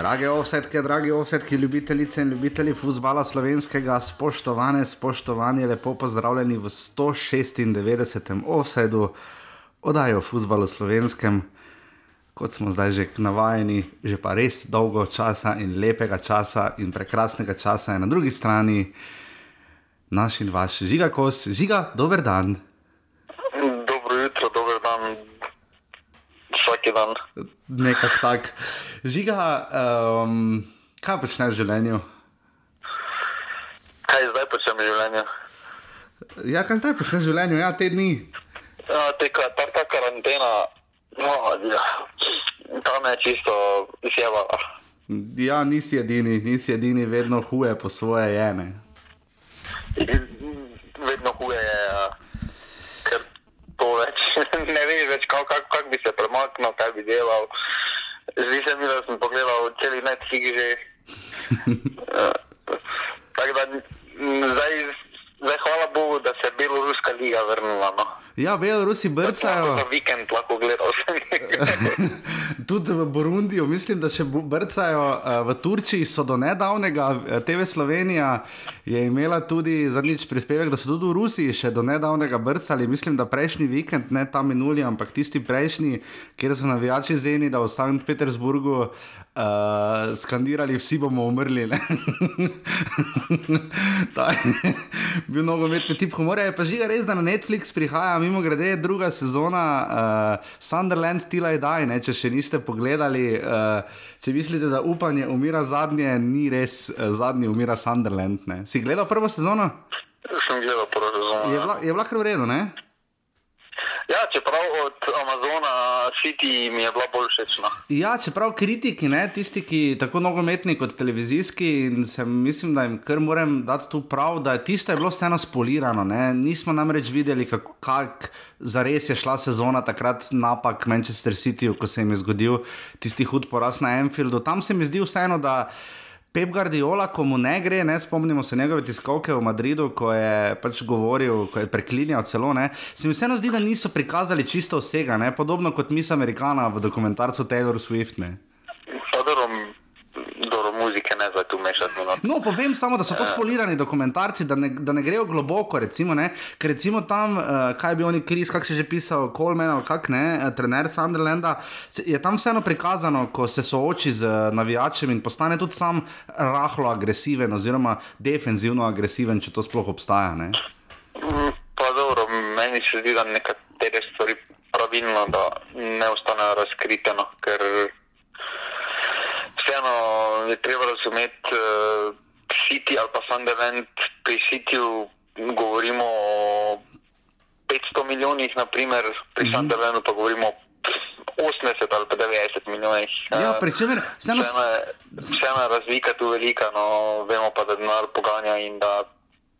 Drage ovsetke, dragi ovsetke, ljubitelice in ljubitelji futbola slovenskega, spoštovane, spoštovani, lepo pozdravljeni v 196. offsetu oddaje o futbalu slovenskem, kot smo zdaj že navajeni, že pa res dolgo časa in lepega časa in prekrasnega časa je na drugi strani naš in vaš žiga kos, žiga, dober dan. Dobro jutro, dober dan, vsak dan. Nekako tak. Žiga, um, kaj počneš v življenju? Kaj zdaj počnem v življenju? Ja, kaj zdaj počneš v življenju? Ja, te dni. Ja, teka, ta, ta karantena, no, ja, ta me je čisto izjevala. Ja, nisi edini, nisi edini, vedno huje po svoje jene. Vedno huje je, ja. To več ne veš, več, kako kak, kak bi se premaknil, kaj bi delal. Zdi se mi, da sem pogledal cel Netflix že. Ja, Tako da zdaj, zdaj hvala Bogu, da se je Beloruska liga vrnila. No. Ja, Belorusi brcajo. Za vikend lahko gledal sem. Tudi v Burundiju, mislim, da še brcajo. eh, V Turčiji so do nedavnega, eh, TV Slovenija je imela tudi zadnjič prispevek, da so tudi v Rusiji še do nedavnega brcali. Mislim, da prejšnji vikend, ne ta minuli, ampak tisti prejšnji, kjer so navijači zeni, da v Sankt Petersburgu uh, skandirali, vsi bomo umrli. ne. Ta je bil nogometni tip humorja, je pa žiga res, da na Netflix prihaja, mimo grede, druga sezona uh, Sunderland Tila Daj, ne, če še niste pogledali. Uh, če mislite, da upanje umira zadnje, ni res, uh, zadnji umira Sunderland. Ne. Si gledal prvo sezono? sem gledal prvo sezono. Je ja. bila, je bila kar v redu, ne? Ja, čeprav od Amazona City mi je bila bolj všečna. Ja, čeprav kritiki, ne, tisti, ki tako nogometni kot televizijski, in se mislim, da jim kar moram dati tu prav, da je tisto je bilo vseeno spolirano. Ne. Nismo namreč videli, kako kak zares je šla sezona takrat napak Manchester Cityju, ko se jim je zgodil tisti hud poraz na Enfieldu. Tam se mi zdi vseeno, da. Pep Guardiola, ko mu ne gre, ne spomnimo se njegove tiskovke v Madridu, ko je pač govoril, ko je preklinjal celo. Ne, se mi vseeno zdi, da niso prikazali čisto vsega, ne, podobno kot mis Amerikana v dokumentarcu Taylor Swift. Ne. Pa dobro, m, dobro muzike ne zdaj tu mešati. No. Povem samo, da so to spolirani dokumentarci, da ne, da ne grejo globoko. Recimo, ne, ker recimo tam, uh, kaj bi oni, Kris, kak se je že pisal, Coleman ali kak ne, eh, trener Sunderlanda, je tam vseeno prikazano, ko se sooči z eh, navijačem in postane tudi sam rahlo agresiven, oziroma defenzivno agresiven, če to sploh obstaja. Ne. Pa dobro, meni se zdi, da nekatere stvari pravilno, da ne ostanejo razkrite, no, vseeno je treba razumeti uh, City ali pa Sunderland. Pri Cityju govorimo o 500 milijonih, naprimer, pri mm -hmm. Sunderlandu pa govorimo o 80 ali pa 90 milijonih. Ja, Eh, vseeno. Vseeno je, vseeno je razlika tu velika, no vemo pa, da denar poganja in da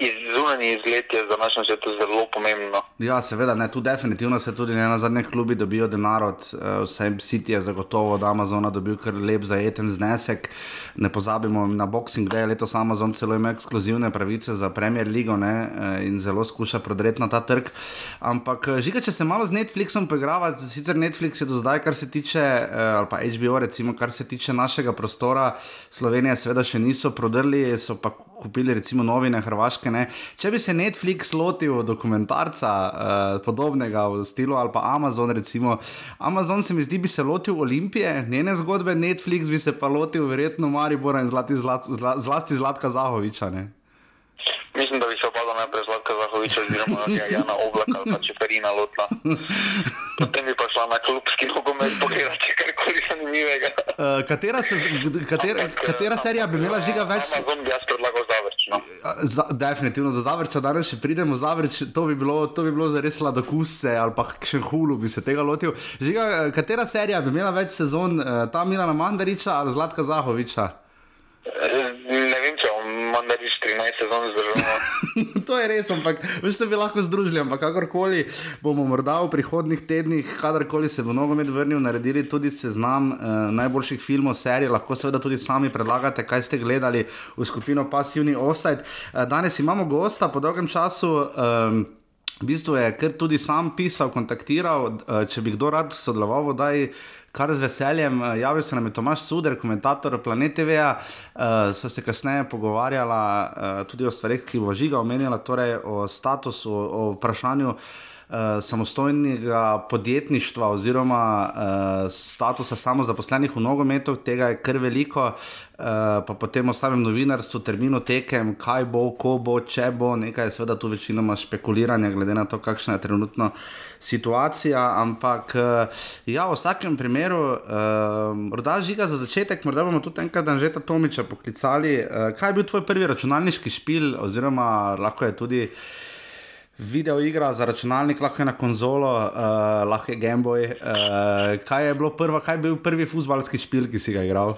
iz zunanji izgled je za našem svetu zelo pomembno. Ja, seveda, ne, tu definitivno se tudi ne na zadnjih klubi dobijo denar od uh, vsem City, je zagotovo od Amazona dobil kar lep zajeten znesek. Ne pozabimo, na Boxing Day letos Amazon celo ima ekskluzivne pravice za Premier League ne, eh, in zelo skuša prodreti na ta trg. Ampak, eh, žiga, če se malo z Netflixom poigrava, sicer Netflix je do zdaj, kar se tiče, eh, ali pa HBO, recimo, kar se tiče našega prostora, Slovenije, seveda še niso prodrli, so pa kupili recimo novine Hrvaške. Ne. Če bi se Netflix lotil dokumentarca uh, podobnega v stilu ali pa Amazon, recimo, Amazon se mi zdi, bi se lotil Olimpije, njene zgodbe, Netflix bi se pa lotil verjetno Maribora in zlati, zlat, zla, zlasti Zlatka Zahoviča. Ne. Mislim, da bi se opadla najprej Zlatka Zahoviča oziroma ja, Jana Oblaka ali pa Čeferina Lotla. Potem bi pa šla na klubski nogomet pogledati karkoli zanimivega. Uh, katera, se, katera, Ampak, eh, katera serija bi imela žiga več? Amazon bi jaz predlagal zavrč. No. Za, definitivno za Zavrča, danes še pridemo Zavrč, to bi bilo, to bi bilo za res sladokuse ali pa še hulu bi se tega lotil. Žiga, katera serija bi imela več sezon, ta Milana Mandariča ali Zlatka Zahoviča? Ne vem, če bom mandariš 13 sezon zdržal. to je res, ampak veš, se bi lahko združili, ampak kakorkoli bomo morda v prihodnih tednih, kadarkoli se bo nogomet vrnil, naredili tudi seznam eh, najboljših filmov, serij, lahko seveda tudi sami predlagate, kaj ste gledali v skupino Passivni Offside. Eh, danes imamo gosta po dolgem času. Eh, V bistvu je kar tudi sam pisal, kontaktiral, uh, če bi kdo rad sodeloval, da je kar z veseljem. Uh, javil se nam je Tomaš Suder, komentator Planet TV-ja. Uh, sva se kasneje pogovarjala uh, tudi o stvarih, ki bo žiga omenjala, torej o statusu, o vprašanju. Uh, samostojnega podjetništva oziroma uh, statusa samozaposlenih v nogometu, tega je kar veliko, uh, pa potem o samem novinarstvu, terminu tekem, kaj bo, ko bo, če bo, nekaj je seveda tu večinoma špekuliranja, glede na to, kakšna je trenutno situacija. Ampak uh, ja, v vsakem primeru, uh, morda žiga za začetek, morda bomo tudi enkrat dan že ta Tomiča poklicali. Uh, kaj je bil tvoj prvi računalniški špil, oziroma lahko je tudi. Video igra za računalnik, lahko je na konzolo, uh, lahko je Gameboy. Uh, kaj je bilo prvo, kaj je bil prvi futbalski špil, ki si ga igral?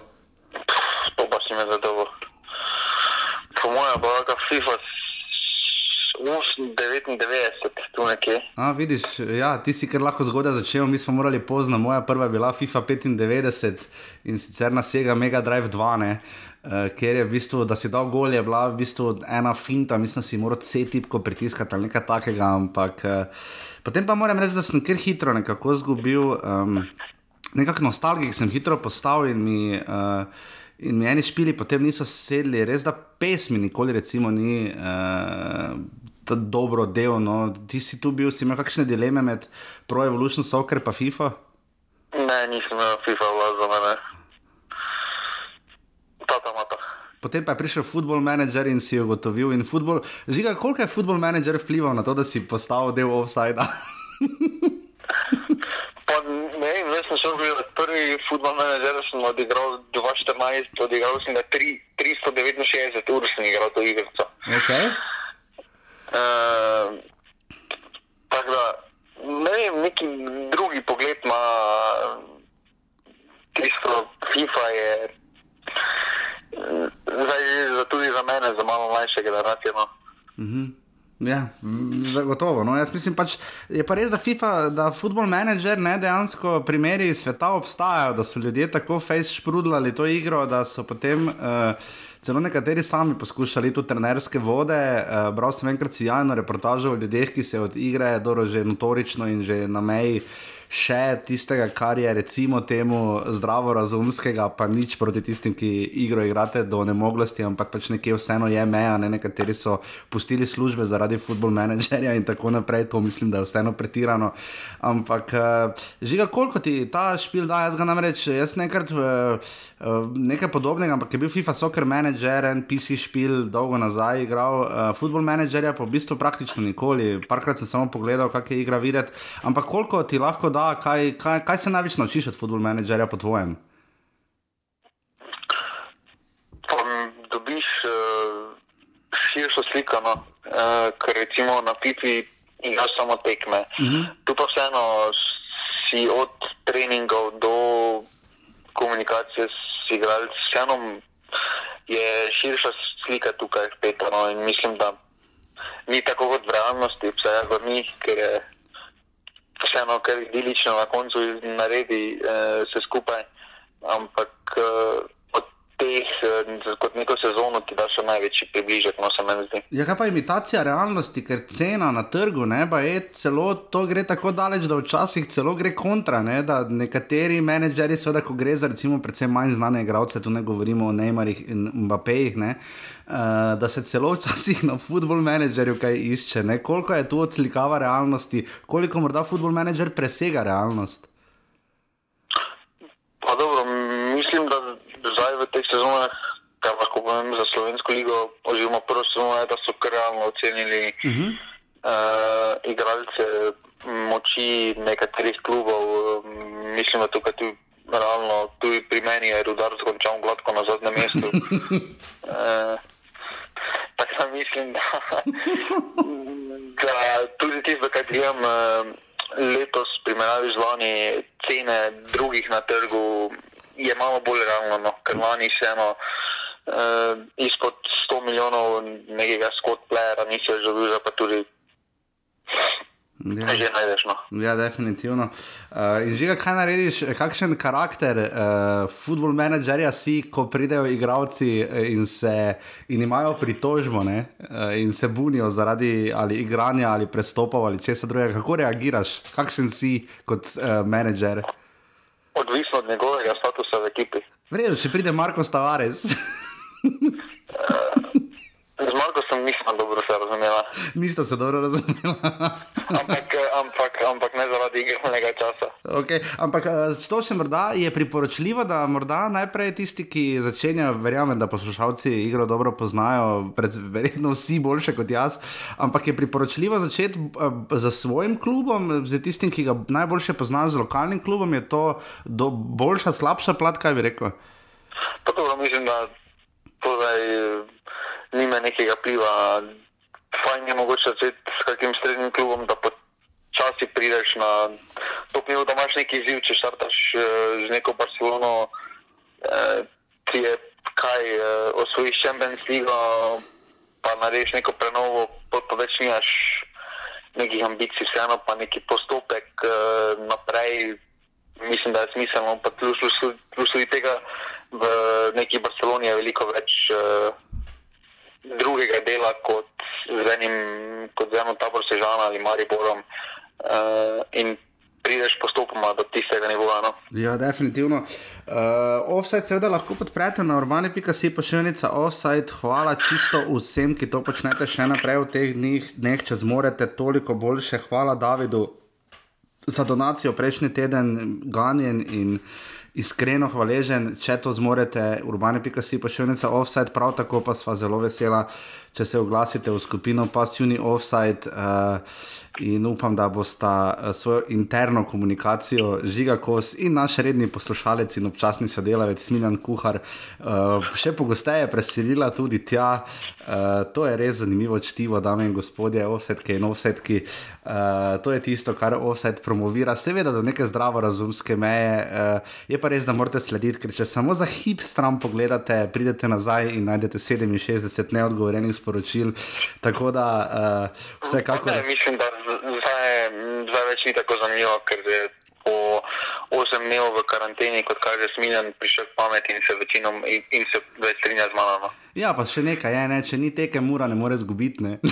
FIFA 99, tu nekje. A, vidiš, ja, ti si kar lahko zgodaj začel, mi smo morali pozno. Moja prva je bila FIFA 95 in sicer na Sega Mega Drive 2. Ne? Uh, ker je v bistvu, da si dal gol, je bila v bistvu ena finta, mislim, da si moral C-tipko pritiskati ali nekaj takega. Ampak uh, potem pa moram reči, da sem kar hitro nekako izgubil, um, nekako nostalgik sem hitro postal in mi. Uh, In mi eni špili potem niso sedeli, res da pesmi nikoli recimo ni uh, dobro del. No. Ti si tu bil, si imel kakšne dileme med Pro Evolution Soccer in FIFA? Ne, nisem imel FIFA za mene. Potem pa je prišel football manager in si ugotovil, in football, žiga, koliko je football manager vplival na to, da si postal del offside. sem šel gledati prvi futbol menedžer, sem odigral 2014, odigral sem ga 369 ur, sem igral to igrico. Okay. Uh, tako da, ne vem, neki drugi pogled ima tisto FIFA je. Zdaj, tudi za mene, za malo mlajše generacije. No. Mm -hmm. Ja, zagotovo. No. Jaz mislim, pač, je pa res, da FIFA, da football manager ne dejansko primeri sveta obstajajo, da so ljudje tako face šprudlali to igro, da so potem. Uh, Celo nekateri sami poskušali tu trenerske vode. Uh, bral sem enkrat sjajno reportažo o ljudeh, ki se od igre dobro že notorično in že na meji še tistega, kar je recimo temu zdravorazumskega, pa nič proti tistim, ki igro igrate do nemoglosti, ampak pač nekje vseeno je meja, ne? nekateri so pustili službe zaradi football menedžerja in tako naprej, to mislim, da je vseeno pretirano. Ampak uh, žiga, koliko ti ta špil da, jaz ga namreč, jaz nekrat. Uh, Nekaj podobnega, ampak je bil FIFA Soccer Manager, en PC špil, dolgo nazaj igral, Football Managerja pa v bistvu praktično nikoli. Parkrat sem samo pogledal, kak je igra videti. Ampak koliko ti lahko da da, kaj, kaj, kaj se največ naučiš od football managerja po tvojem? Dobiš uh, širšo sliko, no? uh, ker recimo na pipi imaš samo tekme. Uh mhm. -huh. Tu pa vseeno si od treningov do komunikacije s igralci, vseeno je širša slika tukaj, peta, no? in mislim, da ni tako kot v realnosti, vsaj v njih, ker je vseeno, kar idilično na koncu naredi uh, vse skupaj, ampak od teh, uh, kot neko sezono, ti da še največji približek, no se meni zdi. Ja, kaj pa imitacija realnosti, ker cena na trgu, ne, pa je celo to gre tako daleč, da včasih celo gre kontra, ne, da nekateri menedžeri, seveda, ko gre za recimo predvsem manj znane igralce, tu ne govorimo o Neymarih in Mbappejih, ne. Uh, da se celo včasih na football menedžerju kaj išče, ne? koliko je tu odslikava realnosti, koliko morda football menedžer presega realnost. Pa dobro, mislim, da zdaj v teh sezonah, kar lahko povem za slovensko ligo, oziroma prvo sezono, je, da so kar realno ocenili uh -huh. uh, igralce moči nekaterih klubov. Mislim, da tukaj tudi realno, tudi pri meni je rudar skončal gladko na zadnjem mestu. uh, Tako da mislim, da, da tudi tisto, kar gledam eh, letos, primerjavi z lani, cene drugih na trgu je malo bolj realno, no? ker lani se eno uh, izpod 100 milijonov nekega skot playera niso že bil, pa tudi. Ja. Že najdeš. No. Ja, definitivno. Uh, in že kaj narediš, kakšen karakter uh, football menedžerja si, ko pridejo igravci in, se, in imajo pritožbo uh, in se bunijo zaradi ali igranja ali prestopov ali česa drugega. Kako reagiraš, kakšen si kot uh, menedžer? Odvisno od njegovega statusa v ekipi. Vredo, če pride Marko Stavares. Z Markosom nisem dobro se razumela. Niste se dobro razumela. Ampak, ampak, ampak ne zaradi igralnega časa. Okay. Ampak eh, to še morda je priporočljivo, da morda najprej tisti, ki začenjajo, verjamem, da poslušalci igro dobro poznajo, verjetno vsi boljše kot jaz. Ampak je priporočljivo začeti eh, z svojim klubom, z tistim, ki ga najboljše poznaš, z lokalnim klubom. Je to boljša, slabša plat, kaj bi rekel? Pa dobro, mislim, da torej, nima nekega pliva. Fajn je mogoče začeti s kakim srednjim klubom, da počasi prideš na to nivo, da imaš neki izziv, če štartaš uh, z neko Barcelono, uh, ki je kaj uh, osvojiš Champions League, pa narediš neko prenovo, pa, več nimaš nekih ambicij, vseeno pa neki postopek uh, naprej. Mislim, da je smiselno, pa tudi tega v neki Barceloni je veliko več. Uh, drugega dela kot z enim, kot z eno tabor Sežana ali Mariborom uh, in prideš postopoma do tistega nivoja. No? Ja, definitivno. Uh, offside seveda lahko podprete na urbane.si pošiljnica offside. Hvala čisto vsem, ki to počnete še naprej v teh dneh, dneh če zmorete toliko boljše. Hvala Davidu za donacijo prejšnji teden, ganjen in iskreno hvaležen, če to zmorete, urbane.si pošiljnica offside, prav tako pa sva zelo vesela, če se oglasite v skupino Pastuni Offside. Uh, in upam, da bosta uh, svojo interno komunikacijo žiga kos in naš redni poslušalec in občasni sodelavec Smiljan Kuhar uh, še pogosteje preselila tudi tja. Uh, to je res zanimivo čtivo, dame in gospodje, offsetke in offsetki. Uh, to je tisto, kar offset promovira, seveda do neke zdravo razumske meje. Uh, je pa res, da morate slediti, ker če samo za hip stran pogledate, pridete nazaj in najdete 67 neodgovorjenih sporočil. Tako da uh, vsekakor. Ne, mislim, da zdaj, zdaj več ni tako zanimivo, ker je po 8 dnev v karanteni, kot kaže Smiljan, prišel pamet in se večinom in, in se več strinja z mano. No. Ja, pa še nekaj je, ne? če ni teke, mora ne more zgubiti. Ne?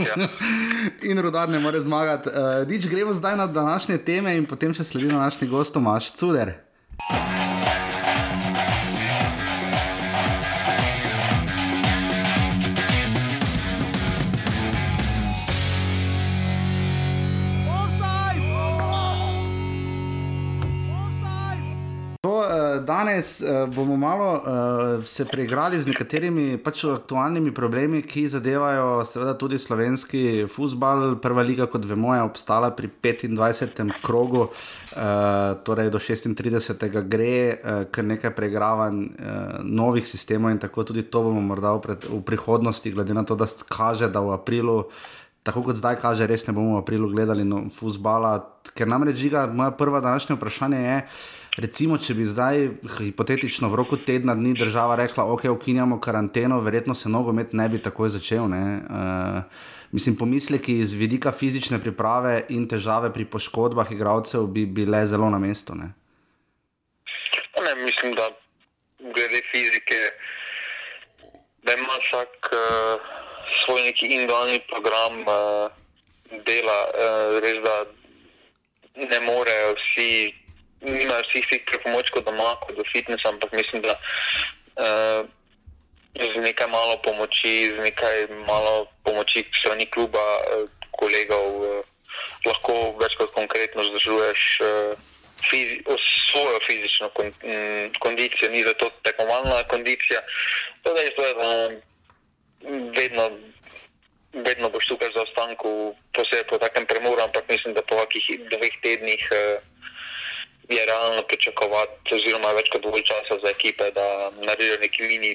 Ja. in rodar ne more zmagati. Uh, Dič, gremo zdaj na današnje teme in potem še sledi na našni gost Tomaš Cuder. Danes uh, bomo malo uh, se preigrali z nekaterimi pač aktualnimi problemi, ki zadevajo seveda tudi slovenski futbal. Prva liga, kot vemo, je obstala pri 25. krogu, uh, torej do 36. gre, uh, kar nekaj preigravanj uh, novih sistemov in tako tudi to bomo morda v, pred, v prihodnosti, glede na to, da kaže, da v aprilu. Tako kot zdaj kaže, res ne bomo v aprilu gledali no, futbola, ker namreč žiga, moja prva današnja vprašanja je, uh, Recimo, če bi zdaj hipotetično v roku tedna dni država rekla, ok, ukinjamo karanteno, verjetno se nogomet ne bi takoj začel. Uh, mislim, pomisleki iz vidika fizične priprave in težave pri poškodbah igralcev bi bile zelo na mestu. Ne? Ne, mislim, da glede fizike, da ima vsak uh, svoj neki individualni program uh, dela, uh, res da ne morejo vsi nimajo vsi fit pripomočkov doma, kot do fitnesa, ampak mislim, da uh, z nekaj malo pomoči, z nekaj malo pomoči strani kluba, uh, kolegov, uh, lahko več kot konkretno zdržuješ. Uh, Fizi, svojo fizično kon, m, kondicijo, ni za to tekmovalna kondicija. To je zdaj, da vedno, vedno boš tukaj za ostanku, posebej po takem premoru, ampak mislim, da po kakih dveh tednih uh, je realno pričakovati, oziroma več kot dovolj časa za ekipe, da naredijo neki mini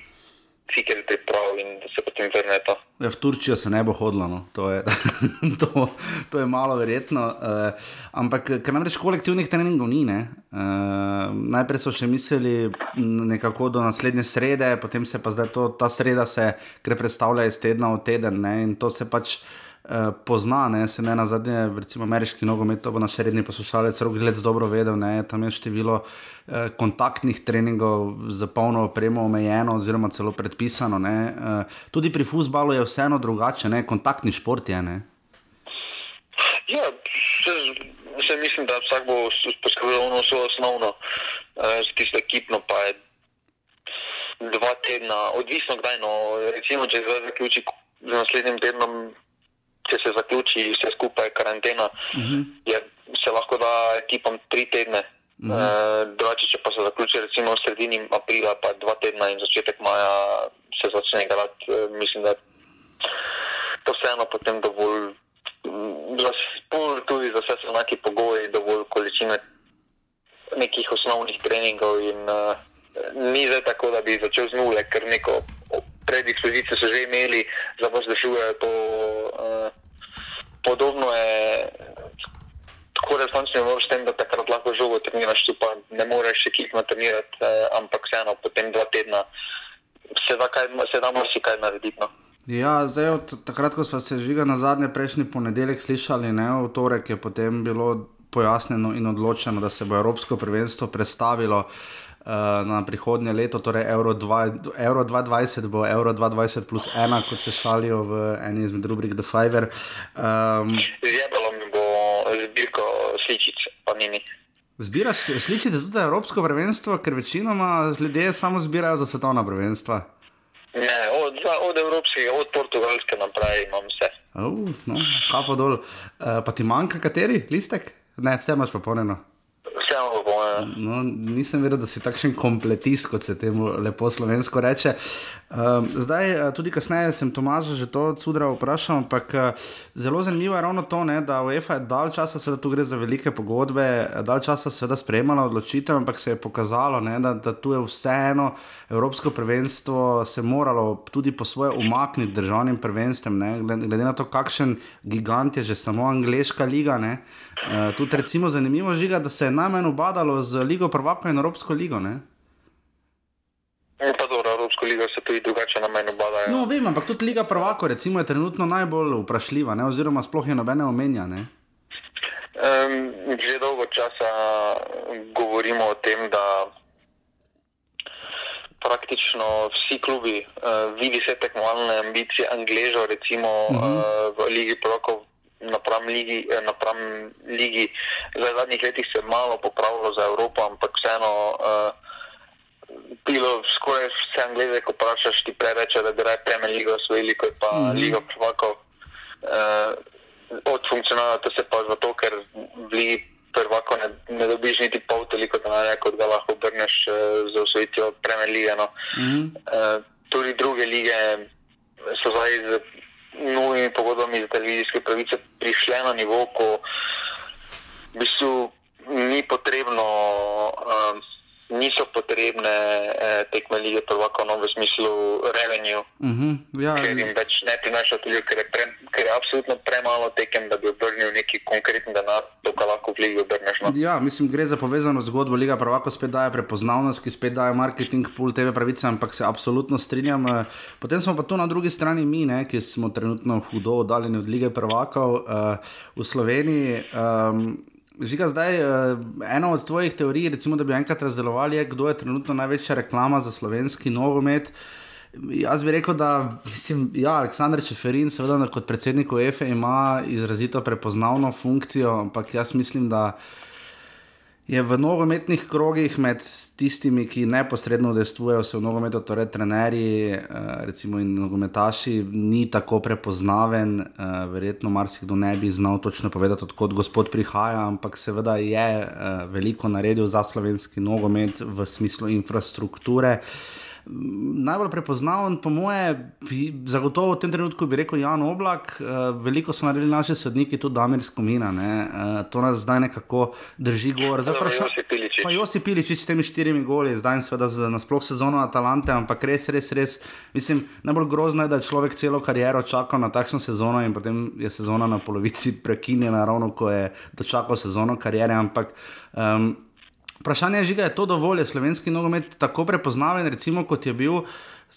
cikel priprav in da se potem vrnejo. Ja, v Turčijo se ne bo hodilo, no. to, je, to, to je malo verjetno. Uh, ampak, ker namreč kolektivnih treningov ni. Uh, najprej so še mislili nekako do naslednje srede, potem se pa zdaj to, ta sreda se, ker predstavlja iz tedna v teden ne? in to se pač uh, pozna, ne, se ne na zadnje, recimo ameriški nogomet, to bo naš redni poslušalec, rok gled dobro vedel, ne, tam je število uh, kontaktnih treningov za polno opremo omejeno oziroma celo predpisano. Ne, uh, tudi pri futbalu je vseeno drugače, ne, kontaktni šport je. Ne. Ja, se mislim, da vsak bo poskrbel za svojo osnovno, uh, za tisto ekipno, pa je dva tedna, odvisno kdaj. No, recimo, če se zaključi z naslednjim tednom, če se zaključi vse skupaj karantena, uh mhm. -huh. je, se lahko da ekipam tri tedne. Uh -huh. uh, drugače, če pa se zaključi recimo v sredini aprila, pa dva tedna in začetek maja se začne igrati, uh, mislim, da je to vseeno potem dovolj. Za spol, tudi za vse so enaki pogoji, dovolj količine nekih osnovnih treningov in uh, ni zdaj tako, da bi začel z nule, ker neko predispozicijo so že imeli, za vas rešujejo to. Uh, podobno je, tako se lahko s tem, da takrat lahko žogo treniraš, tu pa ne moreš še kikno trenirati, uh, ampak vseeno potem dva tedna se da, kaj, se da marsikaj narediti. No. Ja, zdaj, od takrat, ko smo se žiga na zadnje prejšnji ponedeljek slišali, ne, v torek je potem bilo pojasnjeno in odločeno, da se bo Evropsko prvenstvo predstavilo uh, na prihodnje leto, torej Euro, 2, Euro 2020 bo Euro 2020 plus ena, kot se šalijo v eni izmed rubrik The Fiverr. Um, Zjebalo mi bo zbirko sličic, pa nini. Zbiraš sličice tudi za Evropsko prvenstvo, ker večinoma ljudje samo zbirajo za svetovna prvenstva. Ne, od, od Evropske, od Portugalske naprej imam vse. Uh, no, Kapo dol. Uh, pa ti manjka kateri listek? Ne, vse imaš popolnjeno. No, nisem vedel, da si takšen kompletist, kot se temu lepo slovensko reče. Um, zdaj, eh, tudi kasneje sem Tomaža že to odsudra vprašal, ampak uh, zelo zanimivo je ravno to, ne, da UEFA je dal časa, seveda tu gre za velike pogodbe, dal časa seveda sprejemala odločitev, ampak se je pokazalo, ne, da, da tu je vseeno Evropsko prvenstvo se moralo tudi po svoje umakniti državnim prvenstvem, ne, glede na to, kakšen gigant je že samo angliška liga. Ne, uh, tudi recimo zanimivo žiga, da se je najmanj obadalo z Ligo Prvaka in Evropsko ligo. Ne? Je pa dobro, Evropsko ligo se tudi drugače na meni obadajo. No, vem, ampak tudi Liga Prvaka recimo, je trenutno najbolj vprašljiva, ne? oziroma sploh je nobene omenjane. Um, že dolgo časa govorimo o tem, da praktično vsi klubi uh, vidijo vse tekmovalne ambicije, Angležo, recimo uh -huh. uh, v Ligi Prvakov napram ligi, eh, napram ligi. Zdaj, v zadnjih letih se je malo popravilo za Evropo, ampak vseeno uh, bilo skoraj vse anglize, ko vprašaš, ti preveč, da bi raje Premier League osvojili, kot pa mm -hmm. Liga prvakov. Uh, od funkcionalno to se pa zato, ker v Ligi prvako ne, ne dobiš niti pol toliko denarja, kot ga lahko obrneš uh, za osvojitev Premier League. No. Mm -hmm. uh, tudi druge lige so zdaj z novimi pogodbami za televizijske pravice prišle na nivo, ko v bistvu ni potrebno. Um, Niso potrebne eh, tekme lige prvaka v smislu revenue, uh mhm, -huh, ja, ker jim več ne prinaša tudi, ker je, pre, ker je absolutno premalo tekem, da bi obrnil neki konkreten denar, to kar lahko v ligi obrneš. No. Ja, mislim, gre za povezano zgodbo. Liga prvaka spet daje prepoznavnost, ki spet daje marketing, pol TV pravice, ampak se absolutno strinjam. Eh, potem smo pa tu na drugi strani mi, ne, ki smo trenutno hudo oddaljeni od lige prvakov uh, v Sloveniji. Um, Žiga, zdaj, uh, ena od tvojih teorij, recimo, da bi enkrat razdelovali, je, kdo je trenutno največja reklama za slovenski nogomet. Jaz bi rekel, da mislim, ja, Aleksandr Čeferin, seveda, kot predsednik OEF-a, ima izrazito prepoznavno funkcijo, ampak jaz mislim, da je v nogometnih krogih med tistimi, ki neposredno udejstvujejo se v nogometu, torej trenerji eh, recimo, in nogometaši, ni tako prepoznaven. Eh, verjetno marsikdo ne bi znal točno povedati, odkot gospod prihaja, ampak seveda je eh, veliko naredil za slovenski nogomet v smislu infrastrukture najbolj prepoznaven, po moje, zagotovo v tem trenutku bi rekel Jan Oblak, uh, veliko so naredili naši sodniki, tudi Damir Skomina, uh, to nas zdaj nekako drži gor. Zdaj Piličič. Pa Josi Piličič s temi štirimi goli, zdaj seveda za nasploh sezono Atalante, ampak res, res, res, mislim, najbolj grozno je, da je človek celo kariero čakal na takšno sezono in potem je sezona na polovici prekinjena, ravno ko je dočakal sezono karijere, ampak um, Vprašanje je, je to dovolj, je slovenski nogomet tako prepoznaven, recimo kot je bil.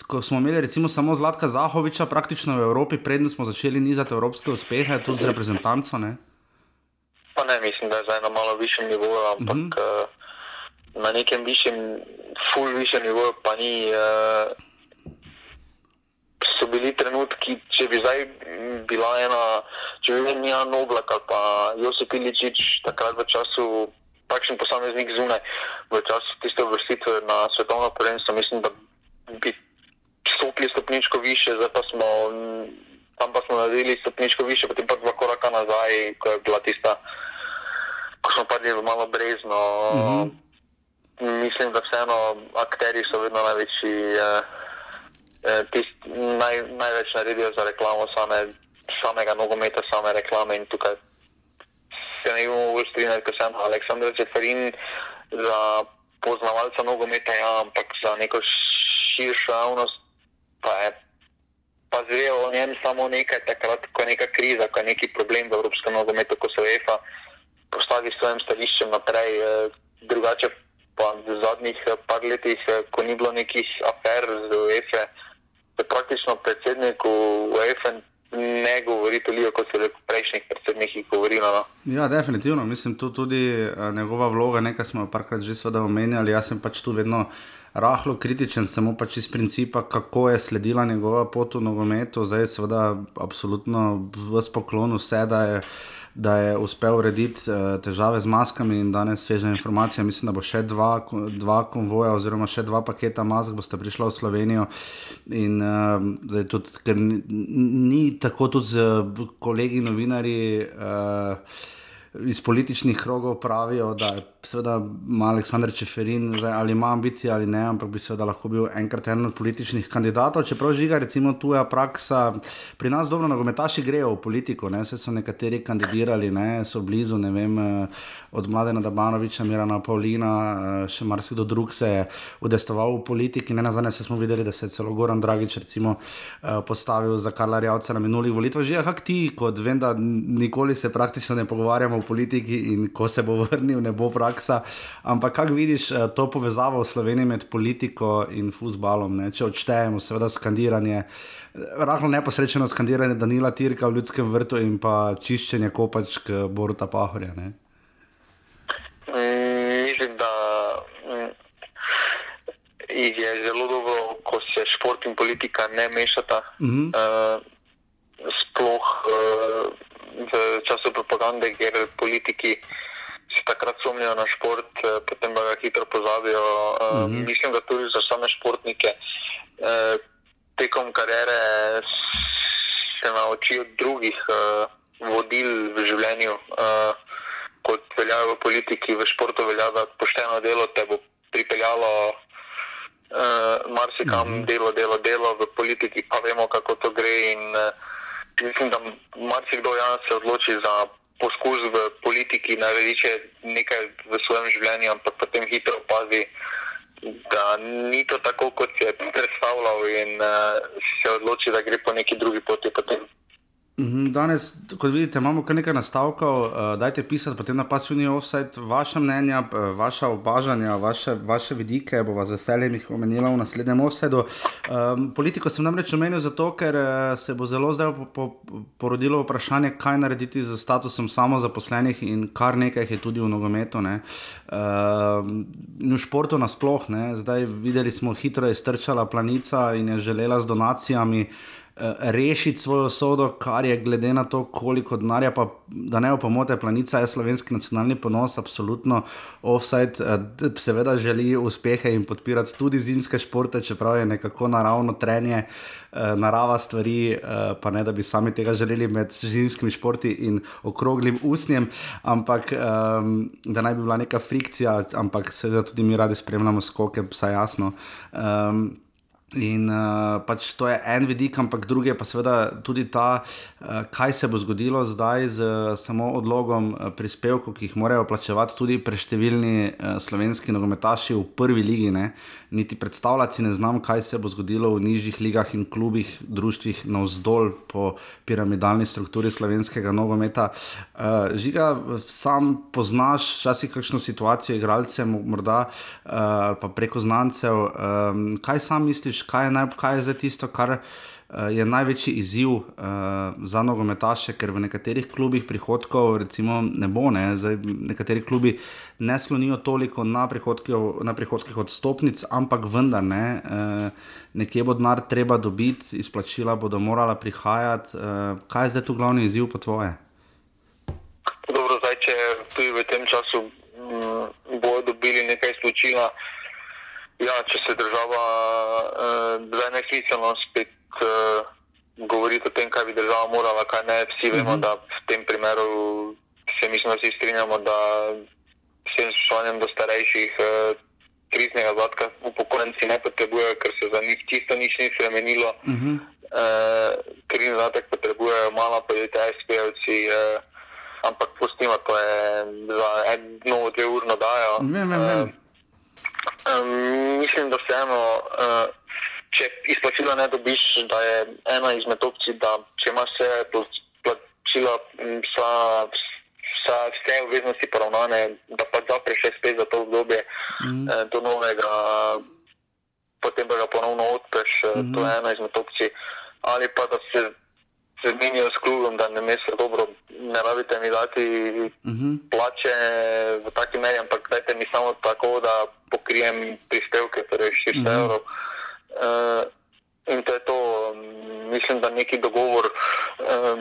Ko smo imeli recimo samo Zlatka Zahoviča, praktično v Evropi, predtem smo začeli nizati evropske uspehe, tudi z reprezentanco. Ne? Pa ne, mislim, da je zdaj na malo višjem nivoju, ampak mm -hmm. uh, na nekem višjem, full višjem nivoju pa ni. Uh, so bili trenutki, če bi zdaj bila ena, če bi imel Jan Oblak ali pa Josip Iličič takrat v času, takšen posameznik zunaj, v času tiste vrstitve na svetovno prvenstvo, mislim, da bi stopili stopničko više, zdaj pa smo, tam pa smo naredili stopničko više, potem pa dva koraka nazaj, ko je bila tista, ko smo padli v malo brezno. Mm -hmm. Mislim, da vseeno akteri so vedno največji. Eh, Eh, tist, naj, največ naredijo za reklamo same, samega nogometa, same reklame. In tukaj se ne bomo vrstili, ker sem Aleksandr Čeferin za poznavalca nogometa, ja, ampak za neko širšo javnost pa je. Pa zvejo o njem samo nekaj, takrat, ko je neka kriza, ko je neki problem v evropskem nogometu, ko se UEFA postavi s svojim stališčem naprej. Eh, drugače pa v zadnjih eh, par letih, ko ni bilo nekih afer z UEFA, da praktično predsednik UEFA ne govori toliko, kot so prejšnjih predsednikih govorili. No. Ja, definitivno. Mislim, tu tudi uh, njegova vloga, nekaj smo parkrat že seveda omenjali. Jaz sem pač tu vedno rahlo kritičen, samo pač iz principa, kako je sledila njegova pot v nogometu. Zdaj, seveda, absolutno v spoklonu vse, da je da je uspel urediti uh, težave z maskami in danes sveža informacija. Mislim, da bo še dva, dva konvoja, oziroma še dva paketa mask, boste prišli v Slovenijo. In uh, zdaj tudi, ker ni, ni tako, tudi z kolegi novinarji. Uh, iz političnih krogov pravijo, da je seveda Aleksandr Čeferin zdaj, ali ima ambicije ali ne, ampak bi seveda lahko bil enkrat eden od političnih kandidatov. Čeprav žiga, recimo, tuja praksa, pri nas dobro nogometaši grejo v politiko, ne, se so nekateri kandidirali, ne, so blizu, ne vem. Uh, od Mladena Dabanoviča, Mirana Paulina, eh, še marsikdo drug se je udestoval v politiki. Ne na zadnje smo videli, da se je celo Goran Dragič recimo, eh, postavil za Karla Rjavca na minulih volitvah. Že kak ti, kot vem, da nikoli se praktično ne pogovarjamo o politiki in ko se bo vrnil, ne bo praksa. Ampak kako vidiš eh, to povezavo v Sloveniji med politiko in futbalom, ne? če odštejemo seveda skandiranje. Rahlo neposrečeno skandiranje Danila Tirka v ljudskem vrtu in pa čiščenje kopačk Boruta Pahorja. Ne? mislim, da mm, je zelo dobro, ko se šport in politika ne mešata. Mm -hmm. uh, sploh uh, v času propagande, ker politiki se takrat sumijo na šport, uh, potem pa ga hitro pozabijo. Mm -hmm. Mislim, da tudi za same športnike uh, tekom kariere se naučijo drugih vodil v življenju. Kot velja v politiki, v športu velja, da pošteno delo te bo pripeljalo uh, marsikam, mm -hmm. delo, delo, delo, v politiki pa vemo, kako to gre. In, uh, mislim, da marsikdo ja se odloči za poskus v politiki, narediti nekaj v svojem življenju, ampak potem hitro opazi. Da ni to tako, kot si je predstavljal, in uh, se odloči, da gre po neki drugi poti, potem danes, kot vidite, imamo kar nekaj nastavkov. Uh, dajte pisati, potem na pasivni offset, vaše mnenja, uh, vaše obažanja, vaše, vaše vidike. Bo vas veseljem jih omenila v naslednjem offsetu. Um, politiko sem namreč omenil zato, ker uh, se bo zelo zdaj po, po, porodilo vprašanje, kaj narediti z statusom samozaposlenih in kar nekaj je tudi v nogometu. Uh, v športu nasplošno, zdaj videli smo, hitro je strčala planica in je želela z donacijami. Eh, rešiti svojo sodo, kar je glede na to, koliko denarja, pa da ne opomote planica, je slovenski nacionalni ponos, absolutno offside, eh, seveda želi uspehe in podpirati tudi zimske športe, čeprav je nekako naravno trenje. Eh, narava stvari, pa ne da bi sami tega želeli med zimskimi športi in okroglim usnjem, ampak um, da naj bi bila neka frikcija, ampak seveda tudi mi radi spremljamo skoke, vsaj jasno. Um, In uh, pač to je en vidik, ampak drugi je pa seveda tudi ta, uh, kaj se bo zgodilo zdaj z uh, samo odlogom uh, prispevkov, ki jih morajo plačevati tudi preštevilni uh, slovenski nogometaši v prvi ligi. Ne? Niti predstavljati ne znam, kaj se bo zgodilo v nižjih ligah in klubih, društvih navzdol po piramidalni strukturi slovenskega nogometa. Uh, žiga, sam poznaš včasih kakšno situacijo, igralce, morda uh, pa preko znancev. Um, kaj sam misliš? Misliš, kaj je, naj, kaj je zdaj tisto, kar uh, je največji izziv uh, za nogometaše, ker v nekaterih klubih prihodkov recimo, ne bo, ne? Zdaj, nekateri klubi ne slonijo toliko na, na prihodkih od stopnic, ampak vendar ne. Uh, Nekje bo denar treba dobiti, izplačila bodo morala prihajati. Uh, kaj je zdaj tu glavni izziv po tvoje? Dobro, zdaj, če tudi v tem času mm, bodo dobili nekaj izplačila, Ja, če se država zdaj uh, nesmiselno spet uh, govori o tem, kaj bi država morala, kaj ne, vsi vemo, uh mhm. -huh. da v tem primeru se mislim, da vsi strinjamo, da s tem spoštovanjem do starejših uh, kriznega zadka upokojenci ne potrebujejo, ker se za njih čisto nič ni spremenilo. Uh -huh. uh, krizni zadek potrebujejo malo podjetja, SPL-ci. Uh, Ampak pustimo, to je za eno, dve urno dajo. Vem, vem, vem. Uh, Um, mislim, da vseeno, uh, če izplačila ne dobiš, da je ena izmed opcij, da če imaš vse plačila, vsa, vsa, vse obveznosti poravnane, da pa zapreš še spet za to obdobje mm. uh, do novega, potem pa ga ponovno odpreš, mm -hmm. to je ena izmed opcij. Ali pa da se zmenijo s klubom, da ne mislijo dobro, ne rabite mi dati uh mhm. -huh. plače v taki meri, ampak dajte mi samo tako, da pokrijem prispevke, torej 600 uh -huh. evrov. Uh, in to je to, mislim, da neki dogovor um,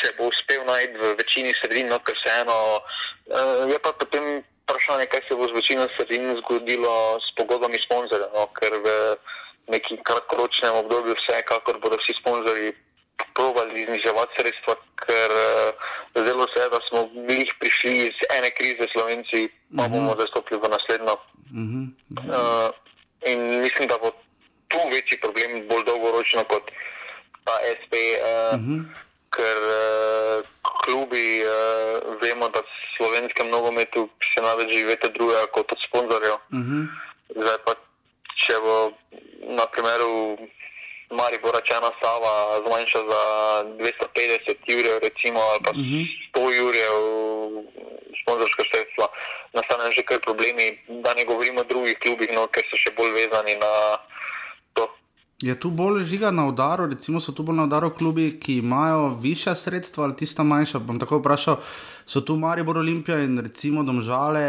se bo uspel najti v večini sredin, no, ker se eno, uh, je pa potem vprašanje, kaj se bo z večino sredin zgodilo s pogodbami sponzorjev, no, ker v nekem kratkoročnem obdobju vsekakor bodo vsi sponzorji probali zniževati sredstva, ker uh, zelo se je, da smo bili prišli iz ene krize Slovenci, pa uh -huh. bomo zdaj stopili v naslednjo. Uh -huh. uh, in mislim, da bo tu večji problem, bolj dolgoročno kot ta SP, uh, uh -huh. ker uh, klubi uh, vemo, da v slovenskem nogometu še največ živete druge kot od sponzorjev. Uh -huh. Zdaj pa, če bo na primeru Maribor račena Sava zmanjša za 250 jurjev, recimo, ali pa uh -huh. 100 jurjev sponzorska sredstva, nastane že kar problemi, da ne govorimo o drugih klubih, no, ker so še bolj vezani na to. Je tu bolj žiga na udaru, recimo so tu bolj na udaru klubi, ki imajo višja sredstva ali tista manjša. Bom tako vprašal, so tu Maribor Olimpija in recimo Domžale,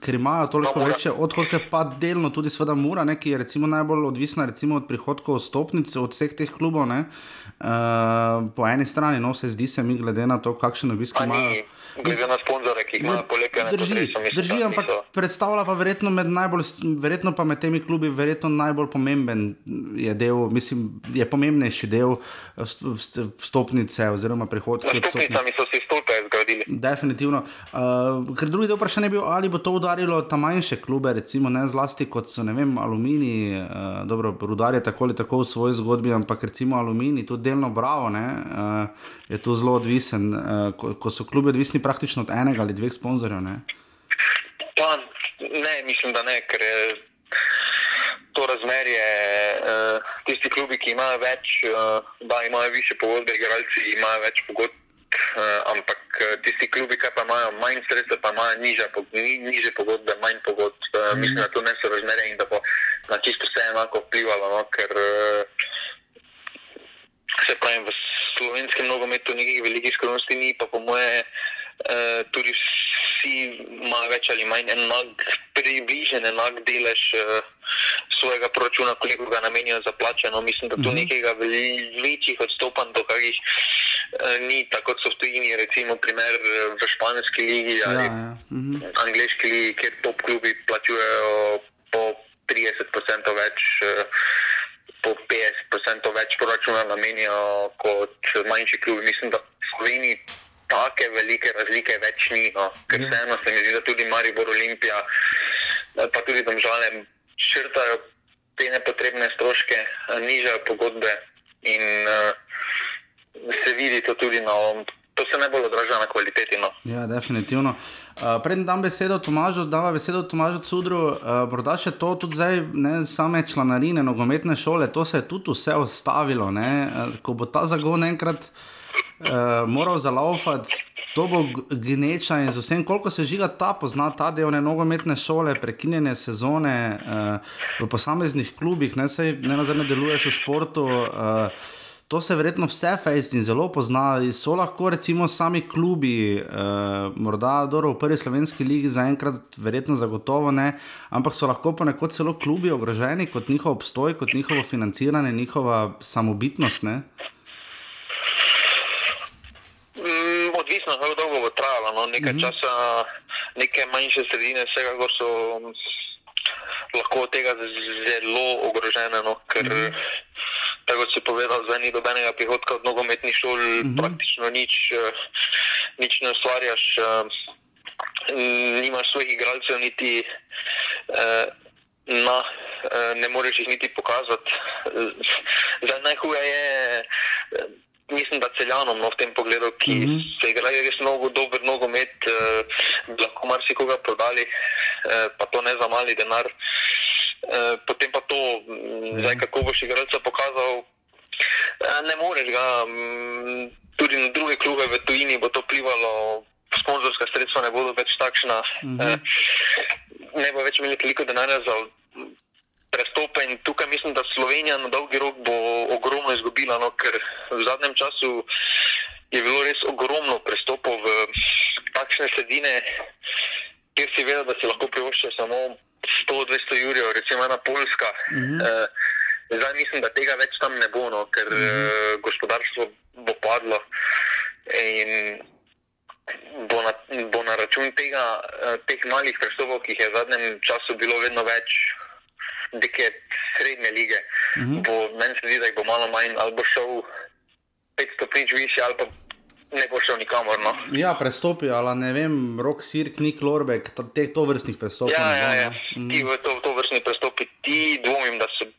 ker imajo toliko no, večje odhodke, pa delno tudi Sveda Mura, ne, ki je recimo najbolj odvisna recimo od prihodkov stopnic od vseh teh klubov. Ne. Uh, po eni strani, no, se zdi se mi, glede na to, kakšen obisk imajo. Glede na sponzore, ki jih imajo poleg tega, drži, drži ampak predstavlja pa verjetno med, najbolj, verjetno pa med temi klubi verjetno najbolj pomemben je del, mislim, je pomembnejši del stopnice oziroma prihodkov. Stopnicami so si stolpe zgradili. Definitivno. Uh, ker drugi del vprašanja je bil, ali bo to udarilo ta manjše klube, recimo ne zlasti kot so, vem, Alumini, uh, dobro, Rudar je tako ali tako v svoji zgodbi, ampak recimo Alumini, tudi delno bravo, ne, uh, je to zelo odvisen, uh, ko, ko so klubi odvisni praktično od enega ali dveh sponzorjev. Ne? Pa, ne, mislim, da ne, ker je to razmerje. Uh, tisti klubi, ki imajo več, uh, da imajo više pogodbe, igralci imajo več pogodb. Uh, ampak tisti klubi, ki pa imajo manj sredstev, pa imajo niže, niže pogodbe, manj pogodb. Mm. Mislim, da to ne so razmerje in da bo na čisto vse enako vplivalo. No? Ker, se pravi, v slovenskem nogometu nekih velikih skrivnosti ni, pa po moje uh, tudi vsi imajo več ali manj enak, približen enak delež uh, svojega proračuna, koliko ga namenijo za plače. No, mislim, da tu mm -hmm. nekega večjih odstopanj do kakih uh, ni, tako kot so v tujini, recimo primer v španski ligi ali ja, ja. Mm -hmm. angliški ligi, kjer top klubi plačujejo po 30% več. Uh, po 50% več proračuna namenijo kot manjši klubi. Mislim, da v Sloveniji take velike razlike več ni. No. Ker ja. vseeno se mi zdi, da tudi Maribor Olimpija, pa tudi Domžale črtajo te nepotrebne stroške, nižajo pogodbe in uh, se vidi to tudi na ovom. To se ne bo odražalo na kvaliteti. No. Ja, definitivno. Uh, Predem dam besedo Tomažu, da vam besedo Tomažu Cudru. Uh, morda še to, tudi zdaj, ne same članarine, nogometne šole, to se je tudi vse ostavilo. Uh, ko bo ta zagon enkrat uh, moral zalaufati, to bo gneča in z vsem, koliko se žiga ta pozna, ta del ne nogometne šole, prekinjene sezone uh, v posameznih klubih, ne, sej, ne nazadnje deluješ v športu. Uh, To se verjetno vse fejsti in zelo pozna. So lahko recimo sami klubi, uh, morda dobro v prvi slovenski ligi zaenkrat, verjetno zagotovo ne, ampak so lahko ponekod celo klubi ogroženi kot njihov obstoj, kot njihovo financiranje, njihova samobitnost. Ne? Odvisno, kako dolgo bo trajalo. No. Nekaj mm -hmm. časa, neke manjše sredine, vsega, ko so lahko od tega zelo ogrožene. No, ker, mm -hmm. tako si povedal, zdaj ni dobenega prihodka od nogometnih šol, mm -hmm. praktično nič, nič ne ustvarjaš, nimaš svojih igralcev, niti. No, ne moreš jih niti pokazati. Zdaj, najhuje je, mislim, da celjanom no, v tem pogledu, ki mm -hmm. se igrajo res mnogo dober nogomet, eh, lahko marsikoga prodali, eh, pa to ne za mali denar. Eh, potem pa to, mm zdaj, kako boš igralca pokazal, eh, ne moreš ga. Mm, tudi na druge klube v tujini bo to vplivalo, sponzorska sredstva ne bodo več takšna. Mm -hmm. eh, ne bo več imeli toliko denarja za prestope in tukaj mislim, da Slovenija na dolgi rok bo ogromno izgubila, no, ker v zadnjem času je bilo res ogromno prestopov v takšne sredine, kjer si vedel, da si lahko privoščijo samo 100-200 jurjev, recimo ena Poljska. Mm -hmm. uh, zdaj mislim, da tega več tam ne bo, no, ker mm -hmm. uh, gospodarstvo bo padlo. In Bo na, bo na račun tega, eh, teh malih prstopov, ki jih je v zadnjem času bilo vedno več, neke srednje lige. Uh mhm. -huh. Meni se zdi, da bo malo manj, ali bo šel 500 prič više, ali pa ne bo šel nikamor. No. Ja, prestopi, ali ne vem, rok sirk, nik lorbek, teh to vrstnih prestopov. Ja, ja, ja. Mm. ti v to, to vrstni prestopi, ti dvomim, da se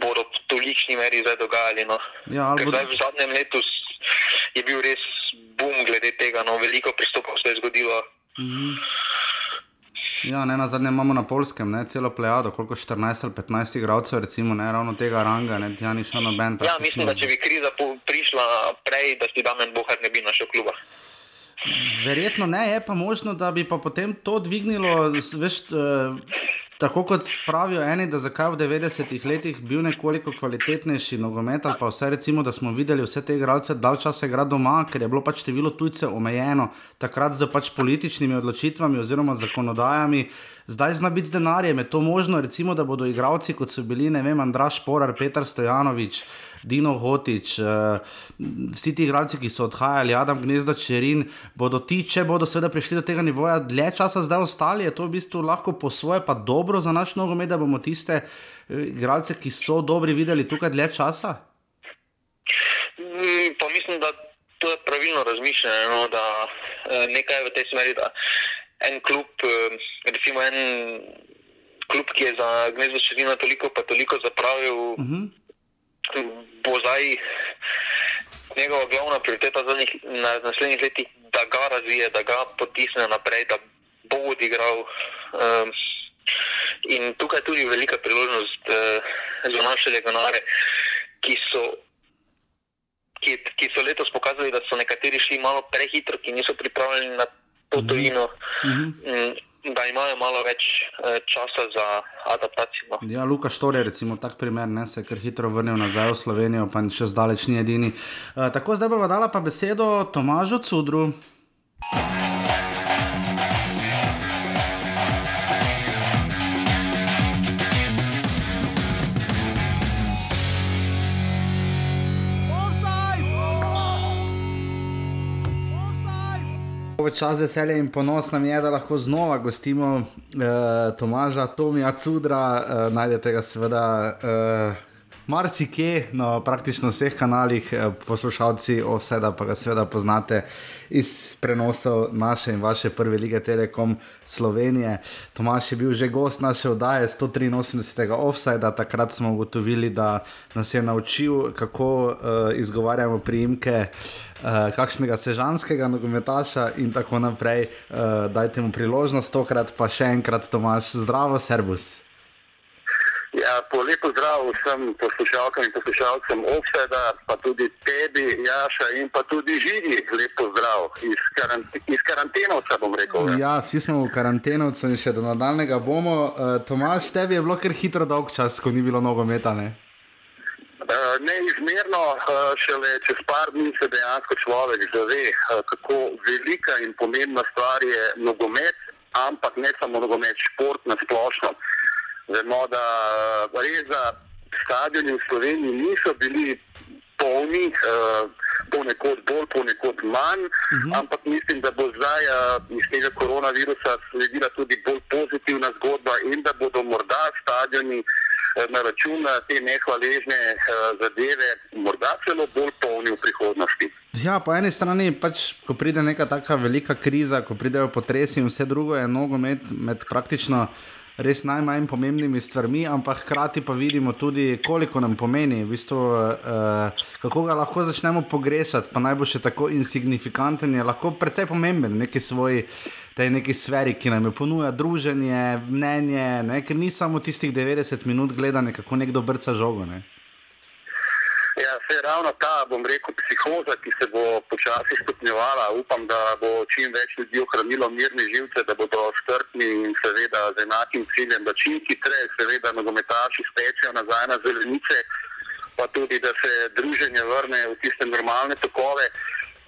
bodo v tolikšni meri zdaj dogajali. No. Ja, bo... V zadnjem letu je bil res bum glede tega, no, veliko prestopov se je zgodilo. Mm -hmm. Ja, ne, na zadnje imamo na polskem ne, celo plejado, koliko 14 ali 15 igralcev, recimo, ne ravno tega ranga, ne, tja ni šlo noben. Ja, mislim, da če bi kriza prišla prej, da si Damen Bohar ne bi našel kluba. Verjetno ne, je pa možno, da bi pa potem to dvignilo, veš, uh, Tako kot pravijo eni, da zakaj v 90-ih letih bil nekoliko kvalitetnejši nogomet, ali pa vse recimo, da smo videli vse te igralce dalj časa igrati doma, ker je bilo pač število tujcev omejeno, takrat z pač političnimi odločitvami oziroma zakonodajami. Zdaj zna biti z denarjem, je to možno, recimo, da bodo igralci, kot so bili, ne vem, Andraš Porar, Petr Stojanovič, Dino Hotič, uh, vsi ti igralci, ki so odhajali, Adam Gnezda, Čerin, bodo ti, če bodo seveda prišli do tega nivoja, dlje časa zdaj ostali, je to v bistvu lahko po svoje, pa dobro za naš nogomet, da bomo tiste uh, igralce, ki so dobri, videli tukaj dlje časa? Mm, pa mislim, da to je pravilno razmišljanje, no, da uh, nekaj v tej smeri, da en klub, recimo en. Klub, ki je za gnezdo širino toliko, pa toliko zapravil, uh mhm. -huh bo zdaj njegova glavna prioriteta za njih na naslednjih letih, da ga razvije, da ga potisne naprej, da bo odigral. Um, in tukaj je tudi velika priložnost uh, za naše legionare, ki so. Ki, ki so letos pokazali, da so nekateri šli malo prehitro, ki niso pripravljeni na to tojino. Mm -hmm da imajo malo več eh, časa za adaptacijo. No. Ja, Luka Štor je recimo tak primer, ne se kar hitro vrnil nazaj v Slovenijo, pa še zdaleč ni edini. E, tako zdaj bova dala pa besedo Tomažu Cudru. Čas veselje in ponos nam je, da lahko znova gostimo uh, Tomaža, Tomija Cudra, uh, najdete ga seveda. Uh, marsikje, no, praktično vseh kanalih, eh, poslušalci Ovseda, pa ga seveda poznate iz prenosov naše in vaše prve lige Telekom Slovenije. Tomaš je bil že gost naše oddaje 183. Offsida, takrat smo ugotovili, da nas je naučil, kako uh, izgovarjamo priimke. Uh, kakšnega sežanskega nogometaša, in tako naprej. Uh, dajte mu priložnost, tokrat pa še enkrat, Tomaš, zdravo, servus. Ja, po lepo zdrav vsem poslušalkam in poslušalcem Offseda, pa tudi tebi, Jaša in pa tudi Žigi, lepo zdrav iz, karant iz karantenovca, bom rekel. Ne? Ja, vsi smo v karantenovcu in še do nadaljnega bomo. Uh, Tomaš, tebi je bilo kar hitro dolg čas, ko ni bilo nogometa, ne? Uh, neizmerno, uh, šele čez par dni se dejansko človek zave, uh, kako velika in pomembna stvar je nogomet, ampak ne samo nogomet, šport na splošno. Vemo, da res za stadioni v Sloveniji niso bili polni, uh, ponekod bolj, ponekod manj, uh mhm. -huh. ampak mislim, da bo zdaj uh, iz tega koronavirusa sledila tudi bolj pozitivna zgodba in da bodo morda stadioni uh, na račun te nehvaležne uh, zadeve morda celo bolj polni v prihodnosti. Ja, po eni strani, pač, ko pride neka taka velika kriza, ko pridejo potresi in vse drugo, je nogomet med praktično res najmanj pomembnimi stvarmi, ampak hkrati pa vidimo tudi, koliko nam pomeni, v bistvu, uh, kako ga lahko začnemo pogrešati. Pa naj bo še tako insignifikanten, je lahko precej pomemben v neki svoji. Tej neki sferi, ki nam je ponuja druženje, mnenje, ne? ker ni samo tistih 90 minut gledanja, kako nekdo brca žogo. Ne? Ja, se ravno ta, bom rekel, psihoza, ki se bo počasi stopnjevala. Upam, da bo čim več ljudi ohranilo mirne živce, da bodo strpni in seveda z enakim ciljem, da čim hitreje, seveda, nogometaši stečejo nazaj na zelenice, pa tudi, da se druženje vrne v tiste normalne tokove.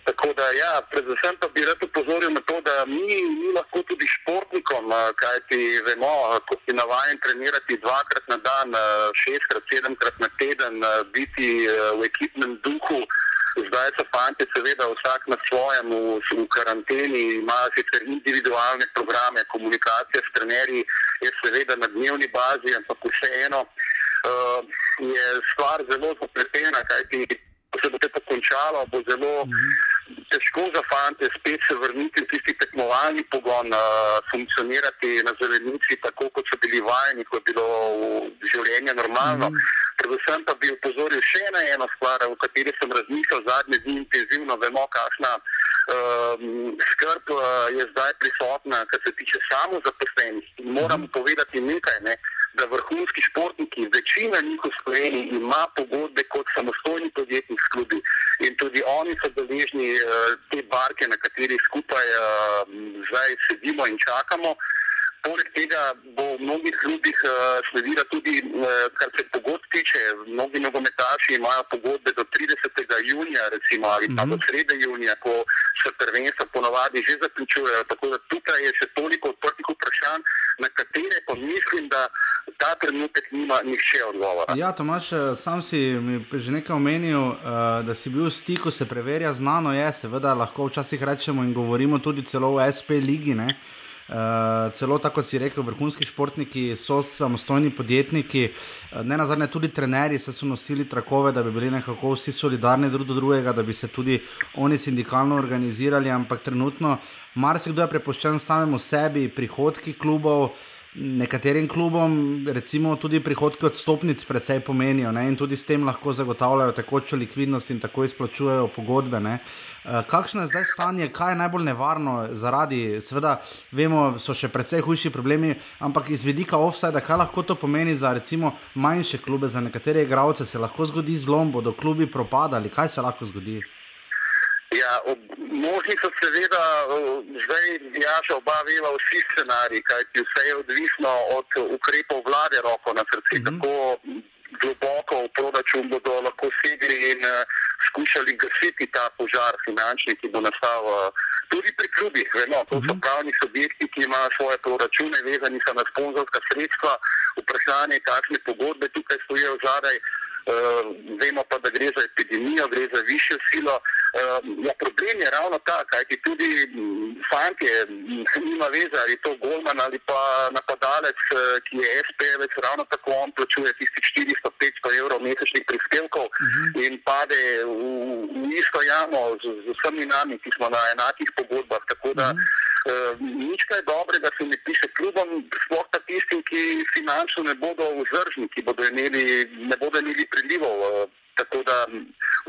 Tako da, ja, predvsem pa bi rad upozoril na to, da mi, mi lahko tudi športnikom, kajti vemo, ko si navaden trenirati dvakrat na dan, šestkrat, sedemkrat na teden, biti v ekipnem duhu. Zdaj so fanti, seveda, vsak na svojem, v, v karanteni, imajo sicer individualne programe, komunikacija s trenerji je seveda na dnevni bazi, ampak vseeno uh, je stvar zelo zapletena, kajti ko se bo to končalo, bo zelo. -hmm težko za fante spet se vrniti v tisti tekmovalni pogon, uh, funkcionirati na zelenici, tako kot so bili vajeni, kot je bilo v življenju normalno. Mm. Predvsem pa bi upozoril še na eno stvar, o kateri sem razmišljal zadnje dni intenzivno. Vemo, kakšna uh, skrb uh, je zdaj prisotna, kar se tiče samo zaposlenih. Moram mm. povedati nekaj. Ne? Da vrhunski športniki, večina njih v Sloveniji ima pogodbe kot samostojni podjetnik s klubi in tudi oni so deležni uh, te barke, na kateri skupaj uh, zdaj sedimo in čakamo. Poleg tega bo v mnogih klubih uh, sledila tudi, uh, kar se pogodb tiče. Mnogi nogometaši imajo pogodbe do 30. junija, recimo, ali pa mm -hmm. do srede junija, ko se prvenstva ponovadi že zaključujejo. Tako da tukaj je še toliko odprtih vprašanj, na katere pa mislim, da ta trenutek nima nihče odgovora. Ja, Tomaš, sam si že nekaj omenil, uh, da si bil v stiku, se preverja, znano je, seveda lahko včasih rečemo in govorimo tudi celo o SP ligi. Ne? Uh, celo tako si rekel, vrhunski športniki so samostojni podjetniki, uh, ne na zadnje tudi trenerji so nosili trakove, da bi bili nekako vsi solidarni drug do drugega, da bi se tudi oni sindikalno organizirali, ampak trenutno marsikdo je prepuščen samemu sebi, prihodki klubov. Nekaterim klubom, recimo, tudi prihodki od stopnic, precej pomenijo ne? in tudi s tem lahko zagotavljajo tekočo likvidnost in tako izplačujejo pogodbe. Ne? Eh, kakšno je zdaj stanje, kaj je najbolj nevarno zaradi, seveda, vemo, so še precej hujši problemi, ampak iz vidika offside, kaj lahko to pomeni za recimo manjše klube, za nekatere igralce se lahko zgodi zlom, bodo klubi propadali, kaj se lahko zgodi? Ja, možni so seveda, zdaj jaša oba veva vsi scenariji, kajti vse je odvisno od ukrepov vlade, roko na srce, mm -hmm. kako globoko v proračun bodo lahko sedeli in uh, skušali gasiti ta požar finančni, ki bo nastal uh, tudi pri klubih. Vemo, to so mhm. pravni subjekti, ki imajo svoje proračune, vezani so na sponzorska sredstva, vprašanje, kakšne pogodbe tukaj stojijo zadaj. uh, vemo pa, da gre za epidemijo, gre za višjo silo. Uh, ja, problem je ravno ta, kajti tudi fanti, nima veze, ali to Golman ali pa napadalec, ki je SPV, ravno tako on plačuje tistih 400-500 evrov mesečnih prispevkov uh mhm. -huh. in pade v, v isto jamo z, z vsemi nami, ki smo na enakih pogodbah. Tako da uh -huh. Uh, nič kaj dobrega se mi piše klubom, sploh pa tistim, ki finančno ne bodo vzdržni, ki bodo imeli, ne bodo imeli prilivov. Uh, Tako da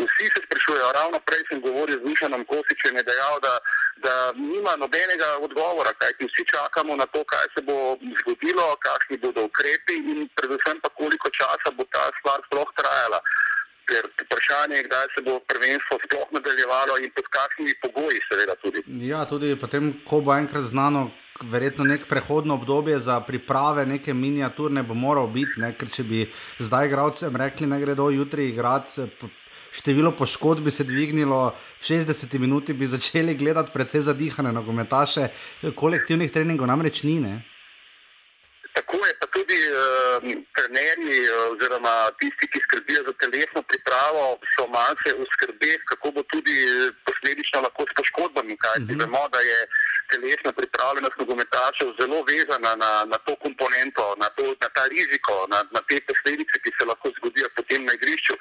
vsi se sprašujejo, ravno prej sem govoril z Mišanom Kosičem, je dejal, da, da nima nobenega odgovora, kajti vsi čakamo na to, kaj se bo zgodilo, kakšni bodo ukrepi in predvsem pa koliko časa bo ta stvar sploh trajala. Ker vprašanje je, kdaj se bo prvenstvo sploh nadaljevalo in pod kakšnimi pogoji, seveda tudi. Ja, tudi potem, ko bo enkrat znano, verjetno nek prehodno obdobje za priprave, neke miniaturne bo moral biti, ne? ker če bi zdaj igralcem rekli, da gredo jutri igrati. Število poškodb bi se dvignilo, v 60 minuti bi začeli gledati precej zadihane nogometaše, kolektivnih treningov namreč ni. Ne? Tako je, pa tudi uh, trenerji, oziroma tisti, ki skrbijo za telesno pripravo, so malce v skrbeh, kako bo tudi posledično lahko s poškodbami. Kaj uh -huh. vemo, da je telesna pripravljenost nogometašev zelo vezana na, na to komponento, na, to, na ta riziko, na, na te posledice, ki se lahko zgodijo potem na igrišču.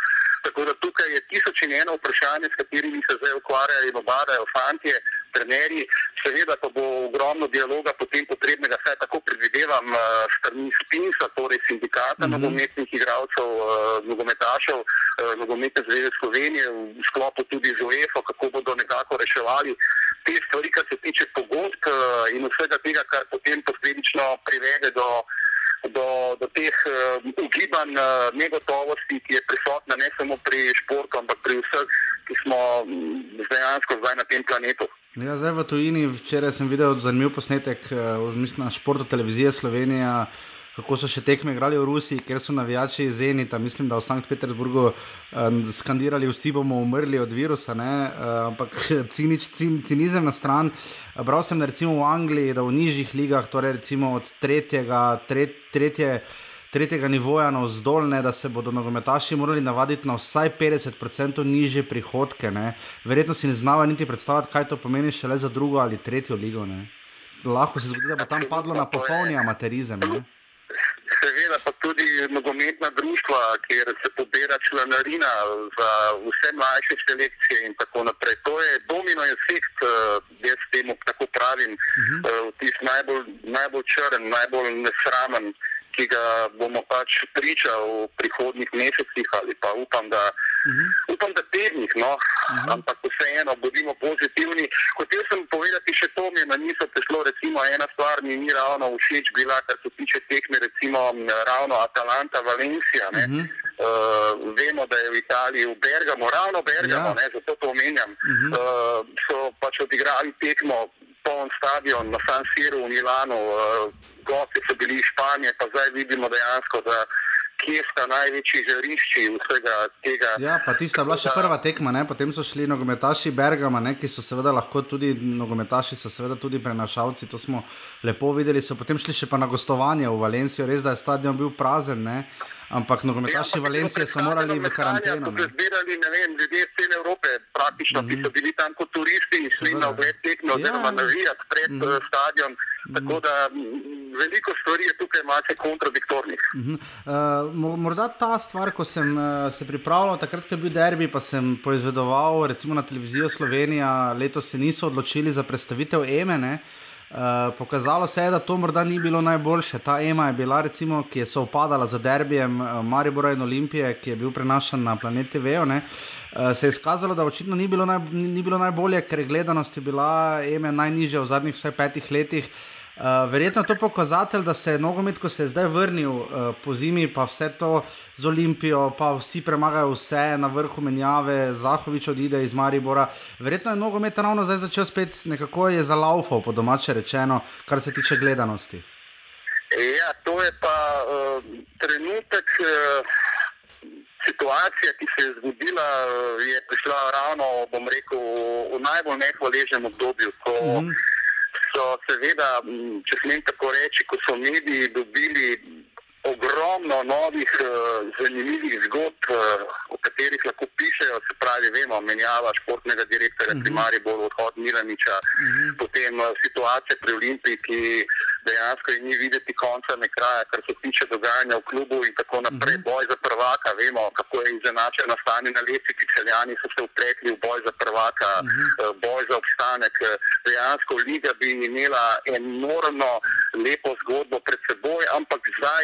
Tako da tukaj je tisoč in eno vprašanje, s katerimi se zdaj ukvarjajo in obadajo fanti, trenerji. Seveda pa bo ogromno dialoga potem potrebnega, saj tako predvidevam, uh, strani Spinsa, torej sindikata mm -hmm. nogometnih igralcev, uh, nogometašev, uh, nogometne zveze Slovenije, v sklopu tudi z UEFA, kako bodo nekako reševali te stvari, kar se tiče pogodb uh, in vsega tega, kar potem posledično privede do. Do, do teh uh, ugibanj, uh, negotovosti, ki je prisotna ne samo pri športu, ampak pri vseh, ki smo dejansko zdaj na tem planetu. Ja, zdaj v tujini, včeraj sem videl zanimiv posnetek, uh, mislim, na športu televizije Slovenije, kako so še tekme igrali v Rusiji, ker so navijači iz Zenita, mislim, da v Sankt Peterburgu um, skandirali, vsi bomo umrli od virusa, uh, ampak cinič, cin, cinizem na stran. Bral sem, da recimo v Angliji, da v nižjih ligah, torej recimo od tretjega, tret, tretje tretjega nivoja na vzdolj, da se bodo nogometaši morali navaditi na vsaj 50% niže prihodke. Ne. Verjetno si ne znava niti predstavljati, kaj to pomeni še le za drugo ali tretjo ligo. Ne. Lahko se zgodi, da bo tam padlo na popolni amaterizem. Ne. Seveda pa tudi nogometna društva, kjer se pobira članarina za vse mlajše selekcije in tako naprej. To je domino efekt, eh, jaz temu tako pravim, uh mhm. eh, -huh. tisti najbolj, najbolj črn, najbolj nesramen ki ga bomo pač pričali v prihodnih mesecih ali pa upam, da, uh mhm. -huh. upam, da tednih, no? uh mhm. -huh. ampak vseeno bodimo pozitivni. Hotel sem povedati še to, mi je na misel prišlo, recimo ena stvar mi ni ravno všeč bila, kar se tiče tekme, recimo ravno Atalanta, Valencija. Uh -huh. uh, vemo, da je v Italiji, v Bergamo, ravno Bergamo, ja. ne, zato to omenjam, uh -huh. uh, so pač odigrali tekmo poln stadion na San Siru v Milanu. Uh, gosti so bili iz Španije, pa zdaj vidimo dejansko, da kje sta največji žarišči vsega tega. Ja, pa tista bila še prva tekma, ne? potem so šli nogometaši Bergama, ne? ki so seveda lahko tudi nogometaši, so seveda tudi prenašalci, to smo lepo videli, so potem šli še pa na gostovanje v Valencijo, res da je stadion bil prazen. Ne? Ampak nogometaši ja, Valencije so morali v karanteno. Ne, zbirali, ne vem, ljudje iz cele Evrope, praktično, mm -hmm. ki so bili tam kot turisti in šli na ogled tekmo, ja. oziroma navijati pred mm -hmm. stadion. Tako da veliko stvari je tukaj malce kontradiktornih. Mm -hmm. uh, morda ta stvar, ko sem uh, se pripravljal, takrat, ko je bil derbi, pa sem poizvedoval, recimo na televizijo Slovenija, letos se niso odločili za predstavitev Emene. Uh, Eh, pokazalo se je, da to morda ni bilo najboljše. Ta ema je bila, recimo, ki je soopadala z derbijem uh, Maribora in Olimpije, ki je bil prenašan na planeti Vejo. Uh, se je izkazalo, da očitno ni bilo, naj, ni bilo najbolje, ker gledanost je bila eme najnižja v zadnjih vsaj petih letih. Uh, Uh, verjetno je to pokazatelj, da se je nogomet, ko se je zdaj vrnil uh, po zimi, pa vse to z Olimpijo, pa vsi premagajo vse na vrhu menjave, Zahovič odide iz Maribora. Verjetno je nogomet ravno zdaj začel spet nekako je zalaufal, po domače rečeno, kar se tiče gledanosti. Ja, to je pa uh, trenutek. Uh... Situacija, ki se je zgodila, je prišla ravno, bom rekel, v najbolj nehvaležnem obdobju, ko mm so seveda, če smem tako reči, ko so mediji dobili ogromno novih, uh, zanimivih zgodb, uh, o katerih lahko pišejo. Se pravi, vemo, menjava športnega direktorja, uh -huh. primarja bolj odhod Milaniča, uh -huh. potem uh, situacija pri Olimpiji, ki dejansko ni videti konca ne kraja, kar se tiče dogajanja v klubu in tako naprej. Uh -huh. Boj za prvaka, vemo, kako je izenačeno stanje na lesici, celjani so se uprekli v boj za prvaka, uh -huh. uh, boj za obstanek. Dejansko Liga bi imela enormno lepo zgodbo pred seboj,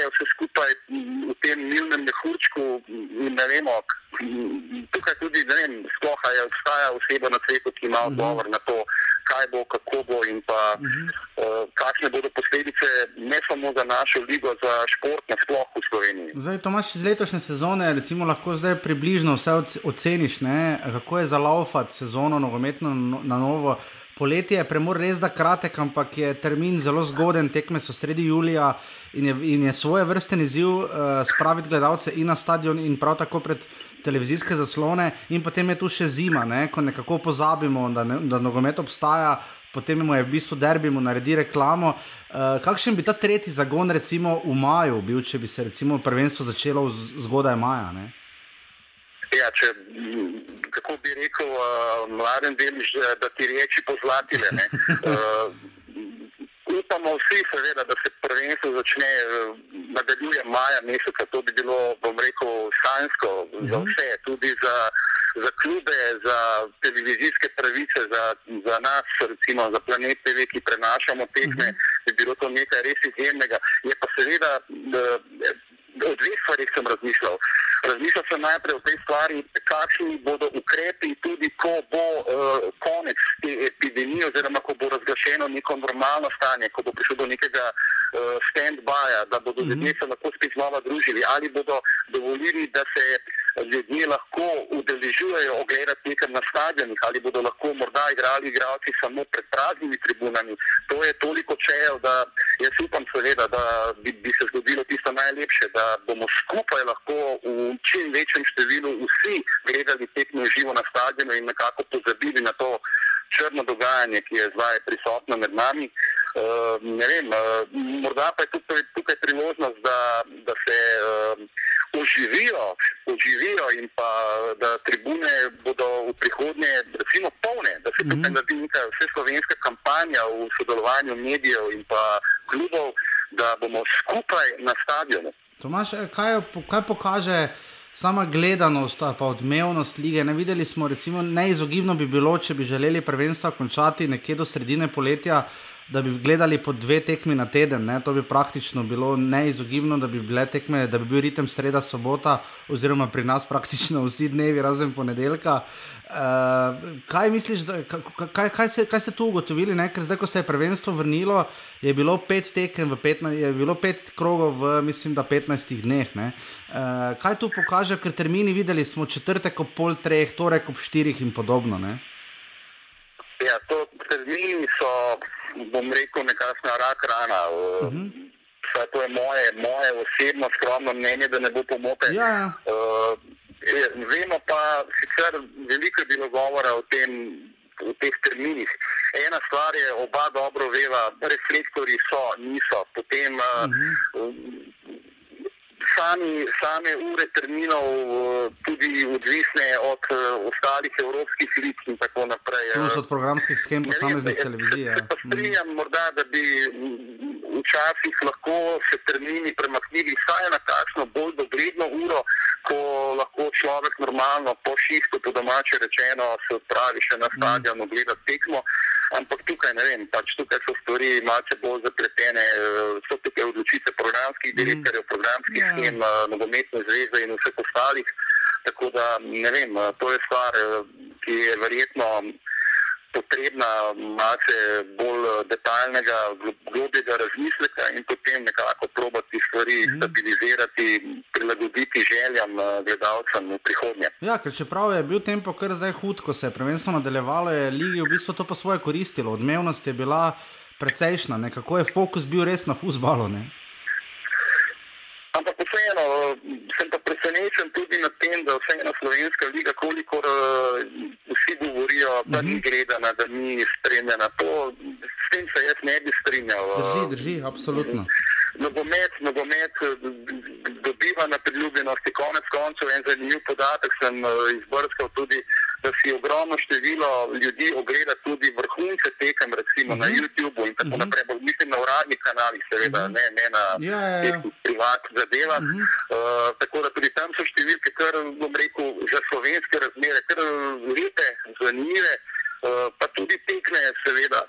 je vse skupaj v tem milnem mehurčku in ne vemo. Tukaj tudi ne vem, sploh je obstaja oseba na svetu, ki ima mhm. odgovor na to, kaj bo, kako bo in pa uh, kakšne bodo posledice ne samo za našo ligo, za šport nasploh v Sloveniji. Zdaj, Tomaš, iz letošnje sezone, recimo, lahko zdaj približno vse oceniš, ne? kako je za laufat sezono nogometno na novo. Poletje je premor res da kratek, ampak je termin zelo zgoden, tekme so sredi julija in je, in je svoje vrste izziv uh, spraviti gledalce in na stadion, in prav tako pred televizijske zaslone. In potem je tu še zima, ne? ko nekako pozabimo, da, ne, da nogomet obstaja. Potem mu je v bistvu derbi, mu naredi reklamo. Uh, kakšen bi ta tretji zagon, recimo v maju, bil, če bi se recimo prvenstvo začelo zgodaj maja? Ne? Ja, če, kako bi rekel, uh, mladen deliš, da ti reči pozlatile. Uh, upamo vsi, seveda, da se prvenstvo začne, nadaljuje maja meseca. To bi bilo, bom rekel, -hmm. za mhm. vse, tudi za, za klube, za televizijske pravice, za, za nas, recimo za planet TV, ki prenašamo tekme, -hmm. bi bilo to nekaj res izjemnega. Je pa seveda. O dveh stvarih sem razmišljal. Razmišljal sem najprej o tej stvari, kakšni bodo ukrepi, tudi ko bo uh, konec te epidemije, oziroma ko bo razglašeno neko normalno stanje, ko bo prišlo do nekega uh, stand-byja, da bodo mm -hmm. ljudje se lahko spet znova družili, ali bodo dovolili, da se ljudje lahko udeležujejo ogledati nekaj na stadionih, ali bodo lahko morda igrali igralci samo pred praznimi tribunami. To je toliko čejev, da jaz upam, seveda, da bi, bi se zgodilo tisto najlepše, da bomo skupaj lahko v čim večjem številu vsi gledali tekme živo na stadionu in nekako pozabili na to črno dogajanje, ki je zdaj prisotno med nami. Uh, vem, uh, morda pa je tukaj, tukaj priložnost, da, da se uh, oživijo, oživijo in pa da tribune bodo v prihodnje recimo polne, da se tukaj -hmm. naredi neka vse slovenska kampanja v sodelovanju medijev in pa klubov, da bomo skupaj na stadionu. Tomaš, kaj, kaj pokaže? sama gledanost, pa odmevnost lige. Ne videli smo, recimo, neizogibno bi bilo, če bi želeli prvenstva končati nekje do sredine poletja, da bi gledali po dve tekmi na teden. Ne? To bi praktično bilo neizogibno, da bi bile tekme, da bi bil ritem sreda, sobota, oziroma pri nas praktično vsi dnevi, razen ponedeljka. Uh, kaj misliš, da, kaj, kaj, se, kaj ste tu ugotovili? Ne? Ker zdaj, ko se je prvenstvo vrnilo, je bilo pet tekem, 15, je bilo pet krogov v, mislim, da 15 dneh. Uh, kaj tu pokaže, ker termini videli smo četrtek ob pol treh, torek ob štirih in podobno. Ne? Ja, to termini so bom rekel, nekakšna rak rana. Uh -huh. Vse to je moje, moje osebno skromno mnenje, da ne bo pomote. Ja. Uh, vemo pa, sicer veliko je bilo govora o tem. V teh terminih. Ena stvar je, oba dobro veva, reflektori so, niso. Potem uh -huh sami, same ure terminov tudi odvisne od uh, ostalih evropskih lig in tako naprej. Plus od programskih schem posameznih televizij. Se, se pa strinjam, morda, da bi včasih lahko se termini premaknili vsaj na kakšno bolj dogledno uro, ko lahko človek normalno po šistu, po domače rečeno, se odpravi še na stadion, mm. gleda tekmo. Ampak tukaj, ne vem, pač tukaj so stvari malce bolj zapletene, so tukaj odločitve programskih mm. direktorjev, programskih yeah. Ja. schem, nogometne zveze in vseh ostalih. Tako da, ne vem, to je stvar, ki je verjetno potrebna malce bolj detaljnega, globjega razmisleka in potem nekako probati stvari mm. stabilizirati, prilagoditi željam gledalcem v prihodnje. Ja, ker čeprav je bil tempo kar zdaj hud, ko se je prvenstvo nadaljevalo, je Ligi v bistvu to pa svoje koristilo. Odmevnost je bila precejšna, nekako je fokus bil res na fusbalu. Ampak vseeno, sem pa presenečen tudi nad tem, da vseeno slovenska liga, koliko uh, vsi govorijo, da ni mhm. gledana, da ni spremljena. To, s tem se jaz ne bi strinjal. Drži, drži, absolutno. Nogomet, nogomet do dobiva na priljubljenosti. Konec koncev, en zanimiv podatek sem izbrskal tudi, da si ogromno število ljudi ogleda tudi vrhunce tekem, recimo uh -huh. na mhm. YouTubu in tako uh mhm. -huh. naprej. Mislim na uradnih kanalih, seveda, uh mhm. -huh. ne, ne na ja, ja, ja. privatnih zadevah. Uh -huh. uh, tako da tudi tam so številke, kar bom rekel, za slovenske razmere, kar lepe, zanimive, uh, pa tudi tekne, seveda.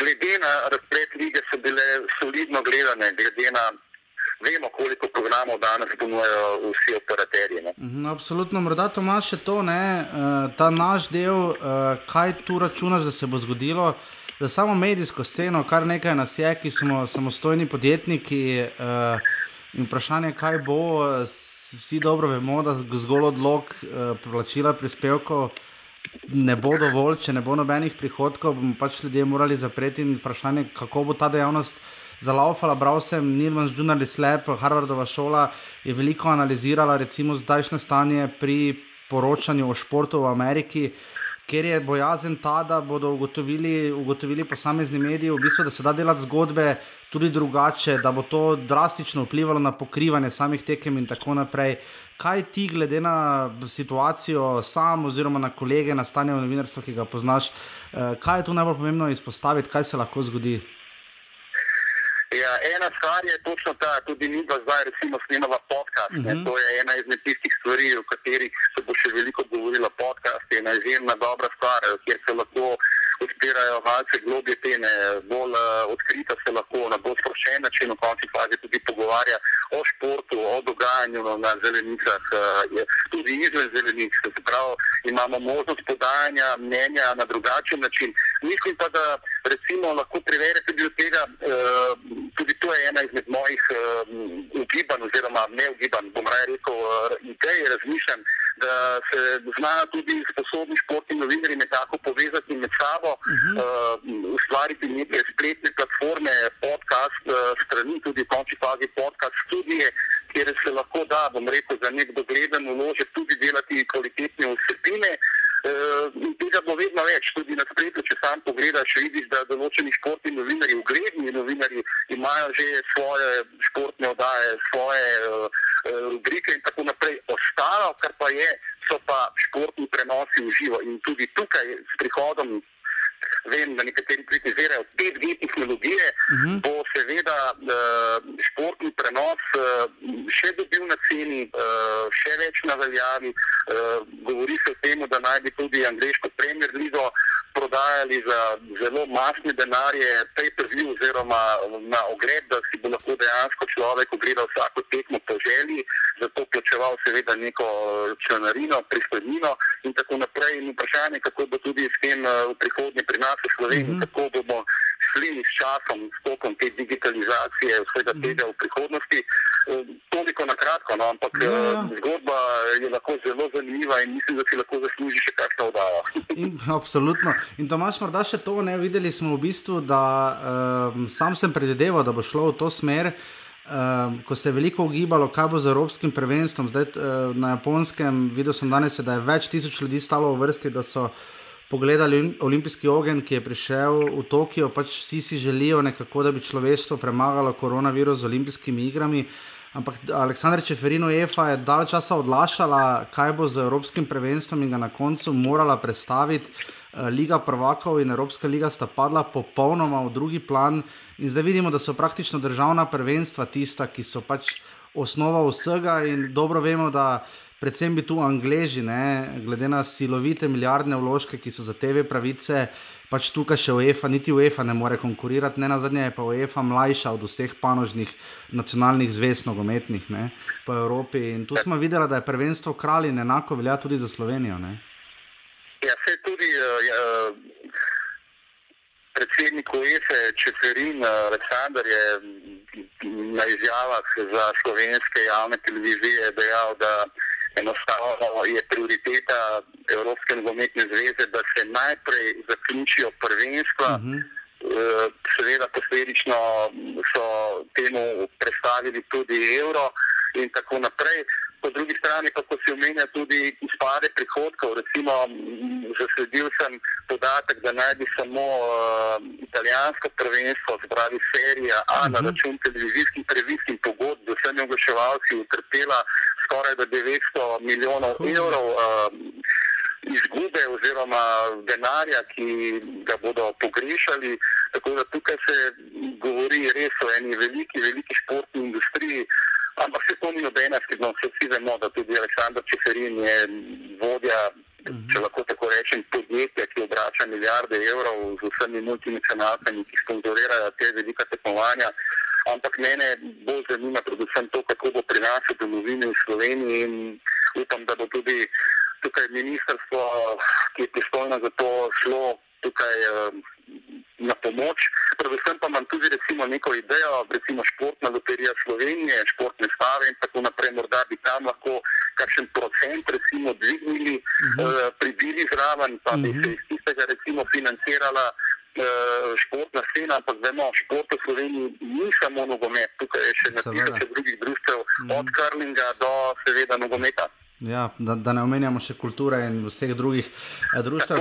Glede na razplet lige so bile solidno gledane, glede na vemo, koliko programov danes ponujajo vsi operaterji. No, absolutno, morda to imaš še to, ne, uh, ta naš del, uh, kaj tu računaš, da se bo zgodilo. Za samo medijsko sceno, kar nekaj nas je, ki smo samostojni podjetniki, uh, in vprašanje, kaj bo, vsi dobro vemo, da zgolj odlog plačila prispevkov ne bo dovolj, če ne bo nobenih prihodkov, bomo pač ljudje morali zapreti in vprašanje, kako bo ta dejavnost zalaufala. Bral sem Nirvan Journalist Lab, Harvardova šola je veliko analizirala recimo zdajšnje stanje pri poročanju o športu v Ameriki. Ker je bojazen ta, da bodo ugotovili, ugotovili posamezni mediji, v bistvu, da se da delati zgodbe tudi drugače, da bo to drastično vplivalo na pokrivanje samih tekem in tako naprej. Kaj ti, glede na situacijo, sam oziroma na kolege, na stanje v novinarstvu, ki ga poznaš, eh, kaj je tu najbolj pomembno izpostaviti, kaj se lahko zgodi? Ja, ena stvar je točno ta, tudi mi pa zdaj recimo snemamo podcast. Uh mhm. -huh. To je ena izmed tistih stvari, o katerih se bo še veliko govorilo. Podcast je ena izjemna dobra stvar, kjer se lahko odpirajo malce globje teme, bolj uh, odkrito se lahko na bolj sproščen način v končni fazi tudi pogovarja o športu, o dogajanju na zelenicah, uh, tudi izven zelenic. Se pravi, imamo možnost podajanja mnenja na drugačen način. Mislim pa, da recimo lahko privedete do tega. Uh, tudi to je ena izmed mojih uh, ugibanj, oziroma ne ugibanj, bom raje rekel, uh, idej, razmišljam, da se znajo tudi sposobni športni novinari nekako povezati med sabo, uh -huh. uh, ustvariti neke spletne platforme, podcast, uh, strani, tudi v končni fazi podcast studije, kjer se lahko da, bom rekel, za nek dogleden uložek tudi delati kvalitetne vsebine. Uh, tega bo vedno več, tudi na spletu, če sam pogledaš, vidiš, da določeni športni novinari, ugledni novinari, imajo že svoje športne oddaje, svoje uh, rubrike in tako naprej. Ostalo, kar pa je, so pa športni prenosi v živo. In tudi tukaj s prihodom vem, da nekateri kritizirajo te dve tehnologije, uh mhm. -huh. bo seveda uh, športni prenos uh, še dobil na ceni, uh, še več na veljavi. Uh, govori se o tem, da naj bi tudi angliško premier ligo prodajali za zelo masne denarje, pay-per-view oziroma na ogled, da si bo lahko dejansko človek ogledal vsako tekmo po želji, zato plačeval seveda neko članarino, pristojnino in tako naprej. In vprašanje, kako bo tudi s tem v prihodnje pri nas v Sloveniji, mm -hmm. kako bomo šli s časom, s tokom te digitalizacije, vsega mhm. tega v prihodnosti. Toliko na kratko, no, ampak ja, ja. zgodba je lahko zelo zanimiva in mislim, da si lahko zasluži še kakšno oddajo. Absolutno. In Tomaš, morda še to, ne videli smo v bistvu, da um, sam sem predvideval, da bo šlo v to smer. Um, ko se je veliko ugibalo, kaj bo z Evropskim prvenstvom, zdaj uh, na japonskem, videl sem danes, da je več tisoč ljudi stalo v vrsti, da so pogledali olimpijski ogenj, ki je prišel v Tokio. Pač vsi si želijo nekako, da bi človeštvo premagalo koronavirus z olimpijskimi igrami. Ampak Aleksandr Čeferino EFA je dalj časa odlašala, kaj bo z Evropskim prvenstvom in ga na koncu morala predstaviti. Eh, liga prvakov in Evropska liga sta padla popolnoma v drugi plan, in zdaj vidimo, da so praktično državna prvenstva tista, ki so pač osnova vsega. In dobro vemo, da predvsem bi tu Angleži, ne, glede na silovite milijardne vložke, ki so za TV pravice, pač tukaj še UEFA, niti UEFA ne more konkurirati, ne na zadnje je pa UEFA mlajša od vseh panožnih nacionalnih zvez nogometnih po Evropi. In tu smo videli, da je prvenstvo kralj in enako velja tudi za Slovenijo. Ne. Ja, se tudi. Uh, ja, Predsednik UEFA, Čeferin, eh, Aleksandr je na izjavah za slovenske javne televizije dejal, da enostavno je prioriteta Evropske nogometne zveze, da se najprej zaključijo prvenstva. Uh -huh. Seveda, posledično so temu predstavili tudi evro in tako naprej. Po drugi strani pa, ko se omenja tudi izpade prihodkov, recimo zasledil sem podatek, da naj bi samo uh, italijansko prvenstvo, se pravi serija A uh -huh. na mhm. račun televizijskih previzijskih pogodb z vsemi oglaševalci utrpela skoraj 900 milijonov evrov. Uh, izgube oziroma denarja, ki ga bodo pogrešali. Tako da tukaj se govori res o eni veliki, veliki športni industriji. Ampak vse to ni nobena skrivnost, vsi vemo, da tudi Aleksandr Čeferin je vodja, mhm. če lahko tako rečem, podjetja, ki obrača milijarde evrov z vsemi multinacionalkami, ki sponzorirajo te velika tekmovanja. Ampak mene bolj zanima predvsem to, kako bo pri nas v domovini v Sloveniji in upam, da bo tudi tukaj ministrstvo, ki je pristojno za to, šlo tukaj uh, na pomoč. Predvsem pa imam tudi recimo, neko idejo, recimo športna loterija Slovenije, športne stave in tako naprej. Morda bi tam lahko kakšen procent recimo, dvignili, uh -huh. uh, pribili zraven, pa uh -huh. bi se iz tistega recimo financirala. Športna scena, ampak vemo, šport v Sloveniji ni samo nogomet, tukaj je še na tisoče drugih društv, mm. od karlinga do seveda nogometa. Ja, da, da ne omenjamo še kulture in vseh drugih eh, društv.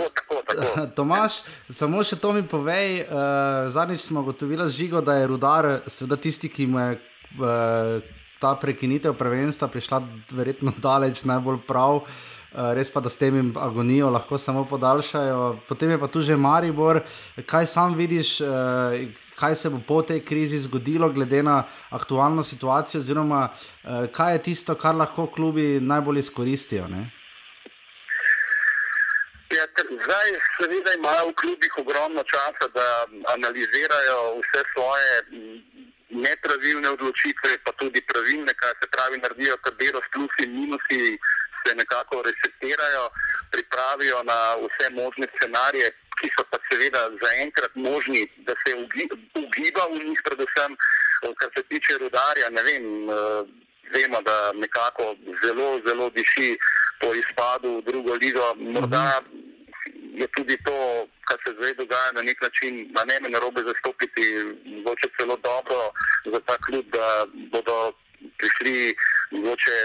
Tomaš, samo še to mi povej. Uh, zadnjič smo ugotovili z žigo, da je rudar, seveda tisti, ki mu je uh, ta prekinitev prvenstva prišla verjetno daleč, najbolj prav. Uh, res pa, da s tem agonijo lahko samo podaljšajo. Potem je pa tu že Maribor. Kaj sam vidiš, uh, kaj se bo po tej krizi zgodilo, glede na aktualno situacijo, oziroma eh, kaj je tisto, kar lahko klubi najbolj izkoristijo. Ja, zdaj, seveda, imajo v klubih ogromno časa, da analizirajo vse svoje nepravilne odločitve, pa tudi pravilne, kaj se pravi, naredijo, kar delo s plusi in minusi, se nekako resetirajo, pripravijo na vse možne scenarije, ki so pa seveda zaenkrat možni, da se ugiba v njih, predvsem eh, kar se tiče rudarja. Vem, uh, vemo, da nekako zelo, zelo diši po izpadu v drugo ligo. Morda je tudi to, kar se zdaj dogaja, na nek način, na ne me narobe zastopiti, mogoče celo dobro za ta klub, da bodo prišli mogoče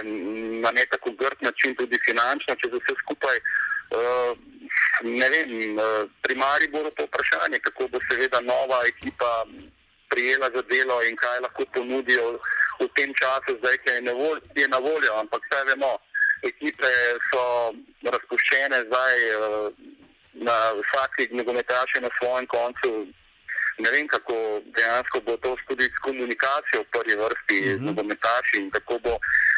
na ne tako grd način, tudi finančno, če za vse skupaj. Uh, ne vem, uh, pri Mariboru to vprašanje, kako bo seveda nova ekipa prijela za delo in kaj lahko ponudijo v tem času, zdaj, ki je, je na voljo. Ampak vse vemo, ekipe so razpuščene zdaj uh, na vsaki nogometaši na svojem koncu ne vem, kako dejansko bo to tudi s komunikacijo v prvi vrsti z mm -hmm. nogometaši in kako bo,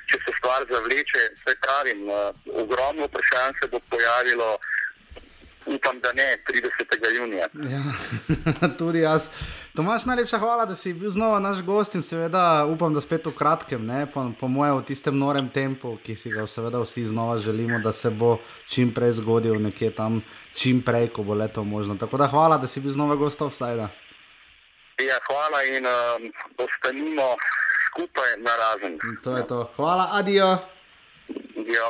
če se stvar zavleče. Vse pravim, uh, ogromno vprašanj se bo pojavilo. Upam, da ne 30. junija. Ja, tudi jaz. Tomaš, najlepša hvala, da si bil znova naš gost in seveda upam, da spet v kratkem, ne, po, po mojem, v tistem norem tempu, ki si ga seveda vsi znova želimo, da se bo čim prej zgodil nekje tam, čim prej, ko bo leto možno. Tako da hvala, da si bil znova gost offside. Ja, hvala in uh, ostanimo skupaj na razen. To je to. Hvala, adijo. adijo.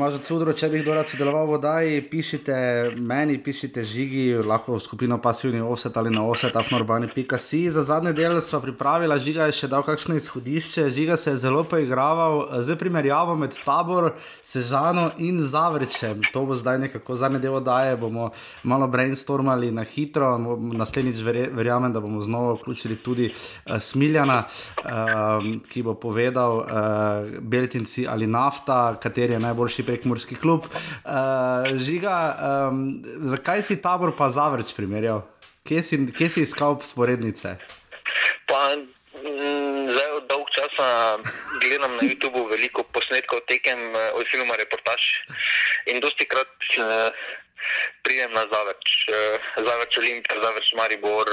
Tomaž Cudro, če bi kdo rad sodeloval v oddaji, pišite meni, pišite žigi, lahko v skupino pasivni offset ali na offset, afnorbani.si. Za zadnji del smo pripravili, žiga je še dal kakšno izhodišče, žiga se je zelo poigraval z primerjavo med tabor, sežano in zavrčem. To bo zdaj nekako zadnji del oddaje, bomo malo brainstormali na hitro, naslednjič verjamem, da bomo znova vključili tudi uh, Smiljana, uh, ki bo povedal uh, Beltinci ali nafta, kateri je najboljši prek Murski klub. Uh, žiga, um, zakaj si tabor pa zavrč primerjal? Kje si, kje si iskal sporednice? Pa, mm, zdaj od dolg časa gledam na YouTubu veliko posnetkov tekem eh, oziroma reportaž in dosti krat. Uh, Prijem na zavrč, zavrč Olimpija, zavrč Maribor,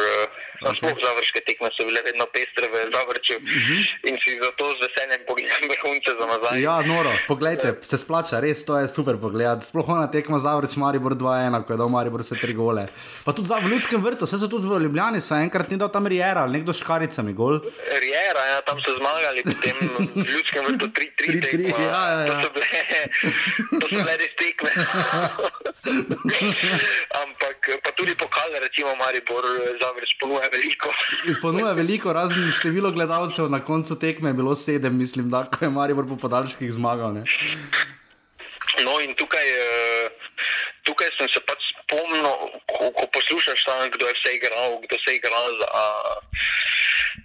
okay. sploh završke tekme so bile vedno pestre v zavrču uh mhm. -huh. in si zato z veseljem pogledam vrhunce za nazaj. Ja, noro, poglejte, se splača, res to je super pogled. Sploh na tekmo Zavrč, Maribor 2-1, ko je dal Maribor vse tri gole. Pa tudi za v ljudskem vrtu, vse so tudi v Ljubljani, se enkrat ni dal tam Rijera ali nekdo škaricami gol. Rijera, ja, tam so zmagali, potem v ljudskem vrtu 3-3 tekmo. Ja, ja, ja. To so bile, to so bile res tekme. Ampak pa tudi pokal, recimo Maribor, Zavrč ponuja veliko. Ponuja veliko, razen število gledalcev, na koncu tekme je bilo sedem, mislim, da ko je Maribor po podaljških zmagal. Ne? No, in tukaj, eh, tukaj sem se pač spomnil, ko, ko poslušaš tam, kdo je vse igral, kdo se je igral za,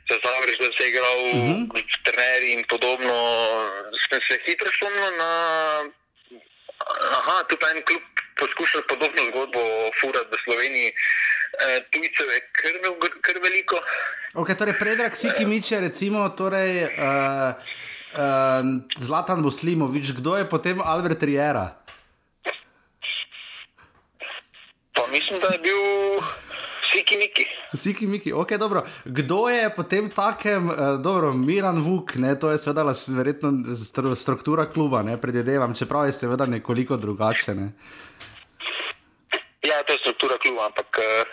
za Zavrž, kdo se je igral uh Mhm. -huh. trenerji in podobno. Sem se hitro spomnil na. Aha, tudi en klub poskušal podobno zgodbo furati v Sloveniji. E, tujcev je kar, kar veliko. Okay, torej, Predrag Sikimič je recimo, torej, uh, uh, Zlatan Muslimovič, kdo je potem Albert Rijera? Pa mislim, da je bil Siki Miki. Siki Miki, ok, dobro. Kdo je potem takem, uh, dobro, Miran Vuk, ne, to je seveda las- verjetno stru, struktura kluba, ne, predvidevam, čeprav je seveda nekoliko drugače. Ne. Ja, to je struktura kluba, ampak eh,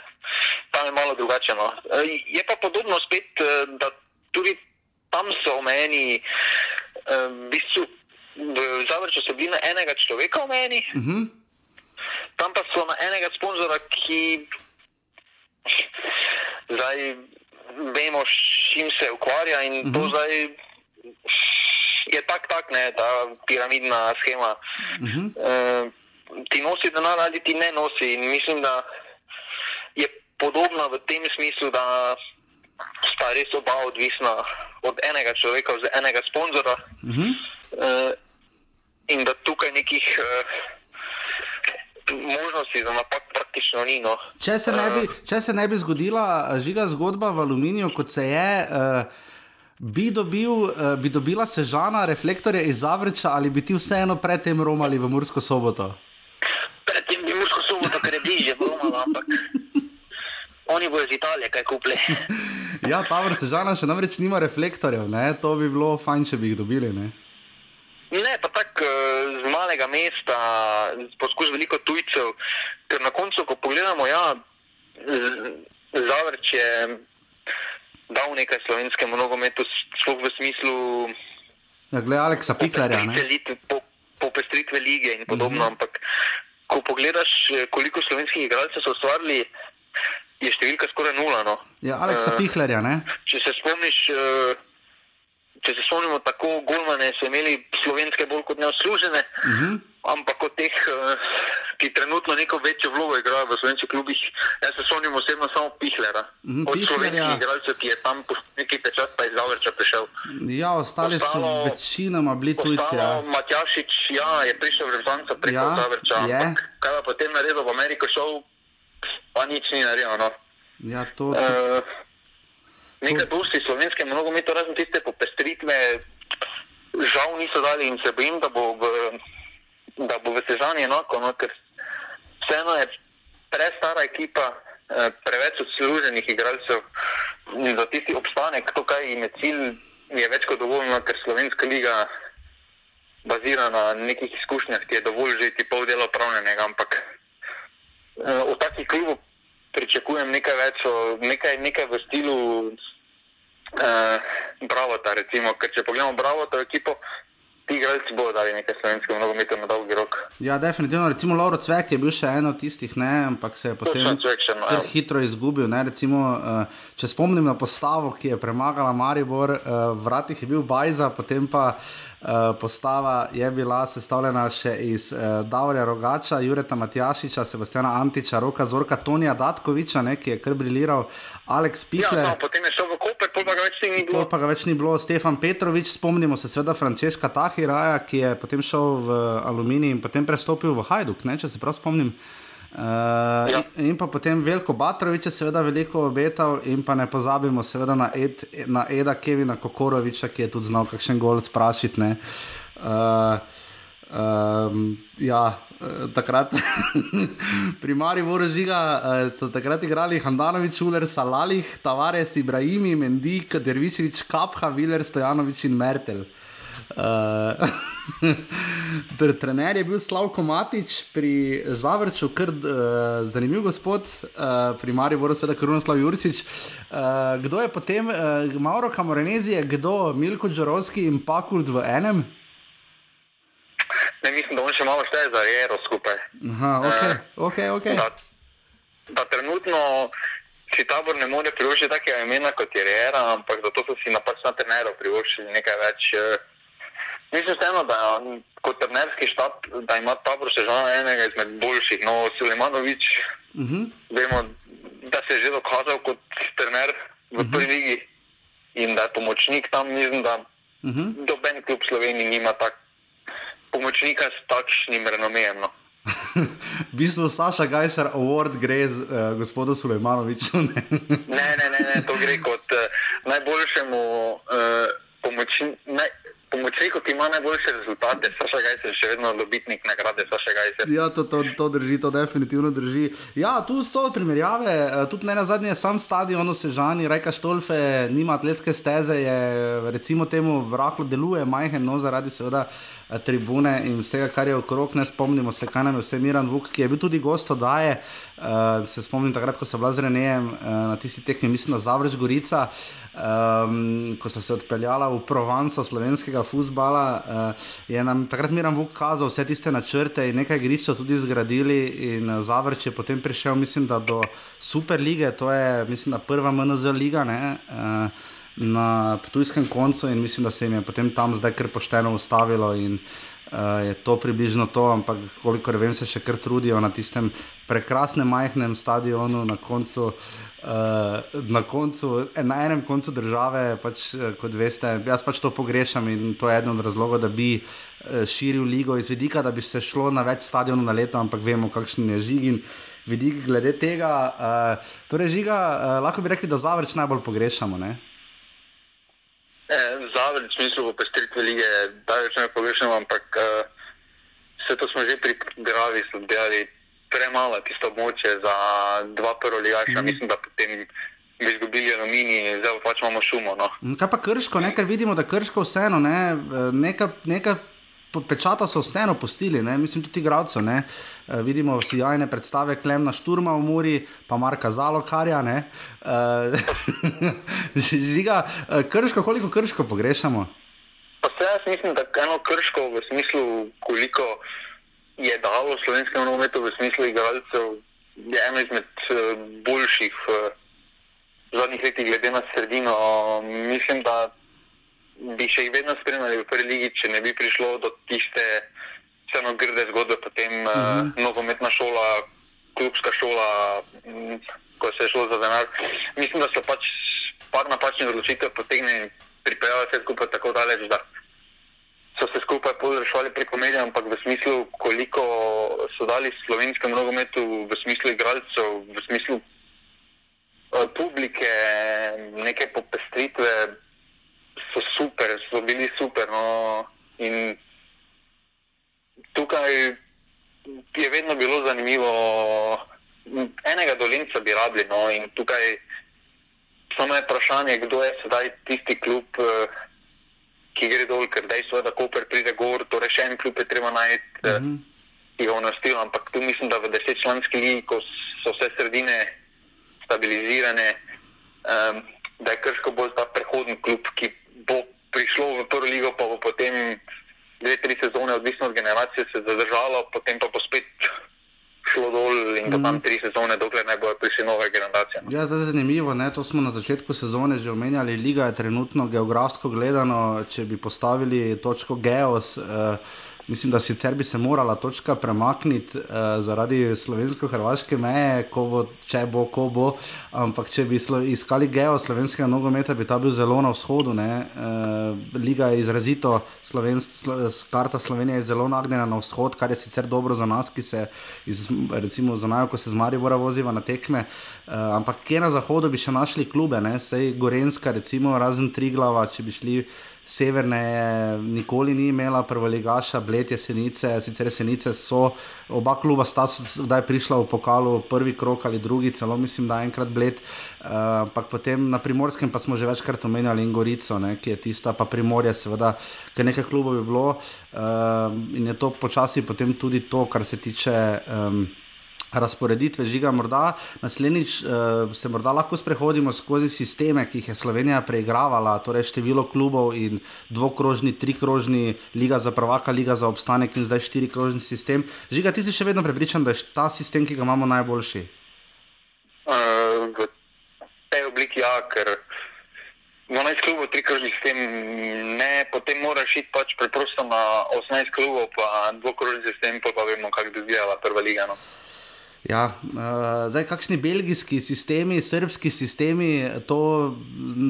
tam je malo drugače. No. Eh, Je pa podobno spet, eh, da tudi tam so omejeni, eh, v bistvu v Zavrču so bili na enega človeka omejeni, Uh -huh. tam pa so na enega sponzora, ki zdaj vemo, s čim se ukvarja in uh -huh. to zdaj je tak, tak, ne, ta piramidna schema. Uh -huh. uh, ti nosi denar ali ti ne nosi in mislim, da je podobna v tem smislu, da sta res oba odvisna od enega človeka, od enega sponzora. Uh -huh. uh, in da tukaj nekih uh, možnosti za napak praktično ni. No. Če, se ne bi, če se ne bi zgodila eh, žiga zgodba v aluminiju, kot se je. Uh, Bi, dobil, uh, bi dobila sežana reflektorje iz Zavrča ali bi ti vseeno predtem romali v Mursko soboto? Predtem bi Mursko soboto, ker je bližje, bromalo, ampak oni bojo iz Italije, kaj kupili. Ja, ta vrsta sežana še namreč nima reflektorjev, ne? to bi bilo fajn, če bi jih dobili. Ne? Ne, pa tako eh, z malega mesta, poskus veliko tujcev, ker na koncu, ko pogledamo, ja, Zavrč je dal nekaj slovenskemu nogometu, sploh v smislu Ja, gled Aleksa Piklerja. ne. popestritve, po, popestritve lige in podobno, mm -hmm. ampak ko pogledaš, eh, koliko slovenskih igralcev so ustvarili, je številka skoraj nula. No. Ja, Aleksa Eh, Piklerja, ne? če se spomniš, eh, če se spomnimo, tako golmane so imeli slovenske bolj kot neoslužene, uh Mhm. -huh. ampak od teh, eh, ki trenutno neko večjo vlogo igrajo v slovenskih klubih, jaz se spomnim osebno samo Pihlera. Mhm, Od Pichlerja. slovenskih igralcev, ki je tam neki pečat pa iz Zavrča prišel. Ja, ostali so Ostalo- večinoma bili tujci. Ja. Matjašič, ja, je prišel v Rezonca preko Ja, Zavrča, je. ampak kaj pa potem naredil v Ameriko šel, pa nič ni naredil. No. Ja, to, to, Uh, nekaj dosti slovenskemu nogometu, razen tiste popestritve, žal niso dali in se bojim, da bo v, da bo v Sežani enako, no, ker vseeno je prestara ekipa, eh, preveč odsluženih igralcev in za tisti obstanek, to, kaj jim je cilj, je več kot dovoljno, ker slovenska liga bazira na nekih izkušnjah, ki je dovolj že ti pol dela opravljenega, ampak eh, od takih klubov pričakujem nekaj več, nekaj, nekaj v stilu uh, Bravota, recimo, ker če pogledamo Bravota ekipo, ti igralci bodo dali nekaj slovenskemu nogometu na dolgi rok. ja, definitivno. Recimo Lauro Cvek je bil še eno tistih, ne, ampak se je potem no, ja. hitro izgubil. Ne, recimo, uh, če spomnim na postavo, ki je premagala Maribor, uh, v vratih je bil Bajza, potem pa. Uh, postava je bila sestavljena še iz uh, Davorja Rogača, Jureta Matjašiča, Sebastiana Antiča, Roka Zorka, Tonija Datkoviča, ne, ki je kar briliral, Aleks Ja, Pihler. no, potem je šel v Koper, pa ga več ni bilo. pa ga več ni bilo, Stefan Petrovič, spomnimo se seveda Frančeska Tahiraja, ki je potem šel v Aluminij in potem prestopil v Hajduk, ne, če se prav spomnim. Uh, Ja. in, in pa potem Veljko Batrovič je seveda veliko obetal, in pa ne pozabimo seveda na, Ed, na Eda Kevina Kokoroviča, ki je tudi znal kakšen gol sprašiti. Uh, um, ja, eh, takrat pri Mariboru žiga uh, so takrat igrali Handanovič, Uler, Salalih, Tavares, Ibrahimi, Mendik, Derviševič, Kapha, Viler, Stojanovič in Mertel. Uh, trener je bil Slavko Matič pri Zavrču, kar uh, zanimiv gospod, uh, pri Mariju Boru, seveda Krunoslav Jurčič. Uh, kdo je potem, uh, Mauro Kamorenezi, kdo, Milko Džorovski in Pakult v enem? Ne, mislim, da on še malo šteje za Jero skupaj. Aha, ok, ok. okay. Da, da trenutno si tabor ne more privoščiti takega imena kot je Jera, ampak zato so si napačno trenerov privoščili nekaj več. Mislim, vseeno, da kot trenerski štab, da ima še žal enega izmed boljših. No, Sulemanovič, uh -huh. vemo, da se je že dokazal kot trener v prvi uh -huh. ligi in da je pomočnik tam, mislim, da uh -huh. doben klub Slovenije nima tak pomočnika s takšnim renomejem. No. v bistvu Saša Gajser Award gre z uh, gospodom Sulejmanovičem. ne, ne, ne, ne, to gre kot uh, najboljšemu uh, pomočniku. Naj, pomočniku, ima najboljše rezultate, Saša Gajs je še vedno dobitnik nagrade Saša Gajs. Ja, to, to, to drži, to definitivno drži. Ja, tu so primerjave, eh, tudi ne na zadnje, sam stadion, Sežani, Reka Štolfe, nima atletske steze, je recimo temu vrahlo deluje, majhen, no zaradi seveda tribune in vsega, kar je okrog, ne spomnimo se, kaj nam je vse Miran Vuk, ki je bil tudi gost odaje. Uh, se spomnim takrat, ko sem bila z Renejem uh, na tisti tekmi, mislim, da Zavrč Gorica, um, ko smo se odpeljali v Provanco slovenskega futbola. Uh, je nam takrat Miram Vuk kazal vse tiste načrte in nekaj igrišč so tudi zgradili, in Zavrč je potem prišel, mislim, da do Super lige, to je, mislim, prva MNZ liga. Ne, uh, Na tujskem koncu, in mislim, da se jim je potem tam zdaj kar pošteno ustavilo, in uh, je to približno to, ampak kolikor vem, se še kar trudijo na tistem prekrasnem, majhnem stadionu na koncu. Uh, na, koncu, na enem koncu države, pač, kot veste, jaz pač to pogrešam in to je eden od razlogov, da bi širil ligo iz vidika, da bi se šlo na več stadionov na leto, ampak vemo, kakšen je žig in vidik glede tega. Uh, torej, žiga, uh, lahko bi rekli, da zavrč najbolj pogrešamo. Ne? Zavrč, v smislu popestritve lige, da več ne pogrešamo, ampak uh, vse to smo že pri Gravi delali premalo tisto območje za dva prvoligaša. Mm. Mislim, da potem bi izgubili aluminij, zdaj pa pač imamo šumo. No. Kaj pa krško, ne? ker vidimo, da krško vseeno, ne? neka, neka pečata so vseeno postili, ne? mislim tudi igralcev. E, vidimo sjajne predstave, klemna šturma v Muri, pa Marka Zalokarja. E, žiga, e, krško, koliko krško pogrešamo? Jaz mislim, da eno krško v smislu, koliko je dalo slovenskemu nogometu v smislu igralcev, je eno izmed uh, boljših uh, zadnjih letih, glede na sredino. Mislim, da bi še jih vedno spremljali v prvi ligi, če ne bi prišlo do tiste vseeno grde zgodbe, potem uh, uh -huh. nogometna šola, klubska šola, um, ko se je šlo za denar. Mislim, da so pač par napačnih odločitev potegnili in pripeljali vse skupaj tako daleč so se skupaj reševali preko medijev, ampak v smislu, koliko so dali slovenskemu nogometu, v smislu igralcev, v smislu uh, publike, neke popestritve, so super, so bili super. No, in tukaj je vedno bilo zanimivo, enega dolinca bi rabili. No, in tukaj samo je vprašanje, kdo je sedaj tisti klub. Uh, ki gre dol, ker dejstvo je, da Koper pride gor, torej še en klub je treba najti, mm -hmm. ki ga vnostil. Ampak tu mislim, da v desetčlanski ligi, ko so vse sredine stabilizirane, um, da je krško bolj ta prehodni klub, ki bo prišlo v prvo ligo, pa bo potem dve, tri sezone, odvisno od generacije, se zadržalo, potem pa bo spet šlo dol in mm. tam mhm. tri sezone, dokler ne bojo prišli nove generacije. Ja, zdaj je zanimivo, ne? to smo na začetku sezone že omenjali. Liga je trenutno geografsko gledano, če bi postavili točko Geos. Uh, Mislim, da sicer bi se morala točka premakniti uh, zaradi slovensko-hrvaške meje, ko bo, če bo, ko bo. Ampak če bi slo, iskali geo slovenskega nogometa, bi ta bil zelo na vzhodu. Uh, Liga je izrazito, slovensk, slo, karta Slovenije je zelo nagnjena na vzhod, kar je sicer dobro za nas, ki se, iz, recimo, znajo, ko se z Marijo voziva na tekme. Uh, ampak kje na zahodu bi še našli klube, ne? sej Gorenska, recimo, razen Triglava, če bi šli severne je nikoli ni imela, prvo ligaša, bled jesenice, sicer jesenice so oba kluba sta zdaj prišla v pokalu, prvi krok ali drugi, celo mislim, da enkrat bled. Uh, ampak potem na primorskem pa smo že večkrat omenjali in Gorico, ne, ki je tista, pa primorje, seveda, ker nekaj klubov je bilo uh, in je to počasi potem tudi to, kar se tiče. Um, razporeditve žiga. Morda naslednjič uh, se morda lahko sprehodimo skozi sisteme, ki jih je Slovenija preigravala, torej število klubov in dvokrožni, trikrožni, liga za prvaka, liga za obstanek in zdaj štirikrožni sistem. Žiga, ti si še vedno prepričan, da je ta sistem, ki ga imamo, najboljši? Uh, v tej obliki, ja, ker. 12 klubov, 3 krožni sistem, ne, potem moraš iti pač preprosto na 18 klubov, pa dvokrožni sistem, pa, pa vemo, kako bi izgledala prva liga. No. Ja, uh, zdaj, kakšni belgijski sistemi, srpski sistemi, to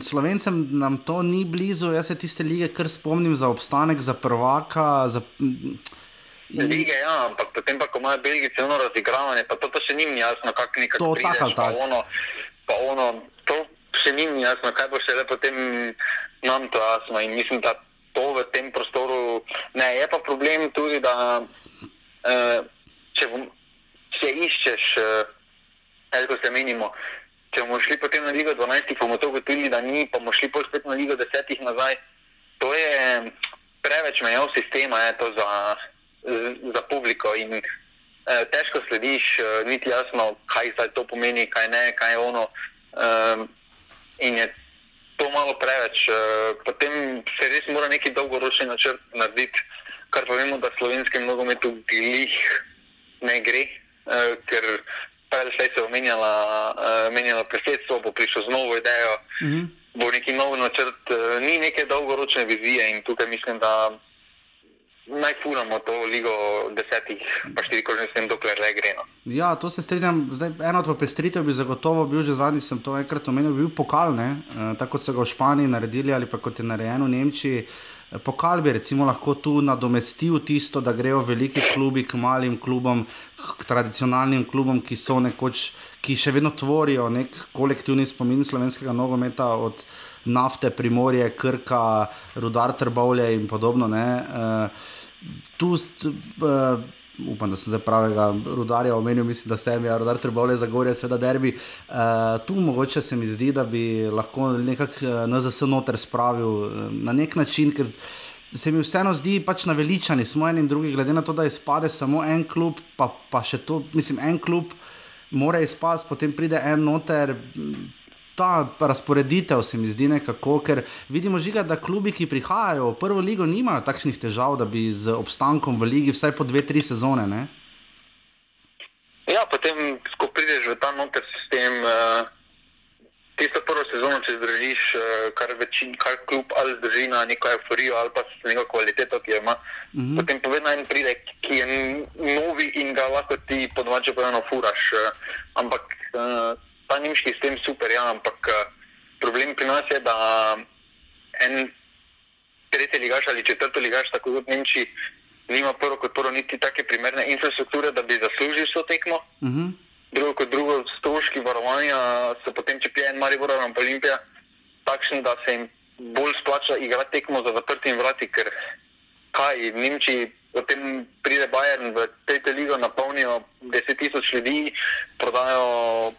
slovencem nam to ni blizu. Jaz se tiste lige, kar spomnim za obstanek, za prvaka. Za, in... Lige, ja, ampak potem pa, ko imajo Belgijci ono razigravanje, pa to, to še ni jasno, kako nekako to prideš, tako tako. Pa ono, to še ni jasno, kaj bo še le potem nam to jasno. In mislim, da to v tem prostoru ne. Je pa problem tudi, da uh, če bom če iščeš, eh, kot se menimo. Če bomo šli potem na Ligo 12, bomo to ugotovili, da ni, pa bomo šli spet na Ligo 10 nazaj. To je preveč mejev sistema, je to za, za publiko in eh, težko slediš, eh, niti jasno, kaj zdaj to pomeni, kaj ne, kaj je ono. Eh, in je to malo preveč. Eh, potem se res mora neki dolgoročni načrt narediti, kar pa vemo, da slovenskem nogometu glih ne gre. Eh, ker prej se je omenjala, omenjala predsedstvo, bo prišlo z novo idejo, uh mhm. -huh. bo neki nov načrt, eh, ni neke dolgoročne vizije in tukaj mislim, da naj furamo to ligo desetih, pa štiri kožne s tem, dokler le gre. No. Ja, to se strinjam. Zdaj, eno od popestritev bi zagotovo bil že zadnji, sem to enkrat omenil, bil pokal, ne? Eh, tako kot so ga v Španiji naredili ali pa kot je narejeno v Nemčiji. Pokal bi recimo lahko tu nadomestil tisto, da grejo veliki klubi k malim klubom, k tradicionalnim klubom, ki so nekoč, ki še vedno tvorijo nek kolektivni spomin slovenskega nogometa od nafte, primorje, krka, rudar, trbovlje in podobno. Uh, tu, uh, upam, da sem zdaj pravega rudarja omenil, mislim, da sem jaz, rudar, trbovlje, zagorje, seveda derbi. Uh, tu mogoče se mi zdi, da bi lahko nekako uh, NZS noter spravil uh, na nek način, ker se mi vseeno zdi pač naveličani, smo en in drugi, glede na to, da izpade samo en klub, pa, pa še to, mislim, en klub. Mora izpasti, potem pride en noter, ta razporeditev se mi zdi nekako, ker vidimo žiga, da klubi, ki prihajajo v prvo ligo, nimajo takšnih težav, da bi z obstankom v ligi vsaj po dve, tri sezone. Ne? Ja, potem, ko prideš v ta noter sistem, uh, tisto prvo sezono, če zdržiš, uh, kar večin, kar klub ali zdrži na neko euforijo ali pa neko kvaliteto, ki jo ima, mhm. -huh. potem povedno en pride, ki je novi in ga lahko ti podvače povedano furaš. Uh, ampak uh, ta nemški sistem super, ja, ampak eh, problem pri nas je, da en tretji ligaš ali četrti ligaš, tako kot Nemčiji, nima prvo kot prvo niti take primerne infrastrukture, da bi zaslužil to tekmo. Uh mhm. -huh. Drugo kot drugo, stroški varovanja so potem, če pije en Maribor ali Olimpija, takšni, da se jim bolj splača igrati tekmo za zaprtimi vrati, ker kaj, Nemčiji. Potem pride Bayern v tretjo ligo, napolnijo 10.000 ljudi, prodajo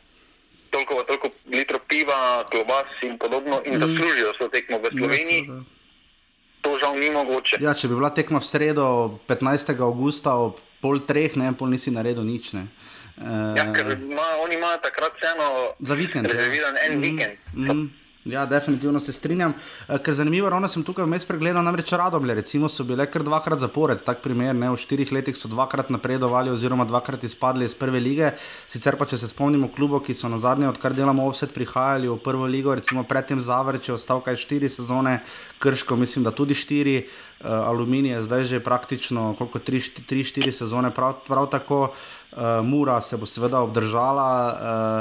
toliko, toliko litrov piva, klobas in podobno, in mm. da služijo svojo tekmo v Sloveniji. Yes, to žal ni mogoče. Ja, če bi bila tekma v sredo, 15. augusta, ob pol treh, ne pol nisi naredil nič. Ne. Ja, ker ima, oni imajo takrat vseeno za vikend. Ja. Rezerviran en mm, vikend. Mm. Ja, definitivno se strinjam. Eh, ker zanimivo, ravno sem tukaj vmes pregledal, namreč radoble, recimo, so bile kar dvakrat zapored, tak primer, ne, v štirih letih so dvakrat napredovali oziroma dvakrat izpadli iz prve lige. Sicer pa, če se spomnimo klubov, ki so na zadnje, odkar delamo offset, prihajali v prvo ligo, recimo predtem Zavrč je ostal kaj štiri sezone, Krško mislim, da tudi štiri, uh, Aluminij je zdaj že praktično koliko tri, tri štiri sezone, prav, prav tako uh, Mura se bo seveda obdržala.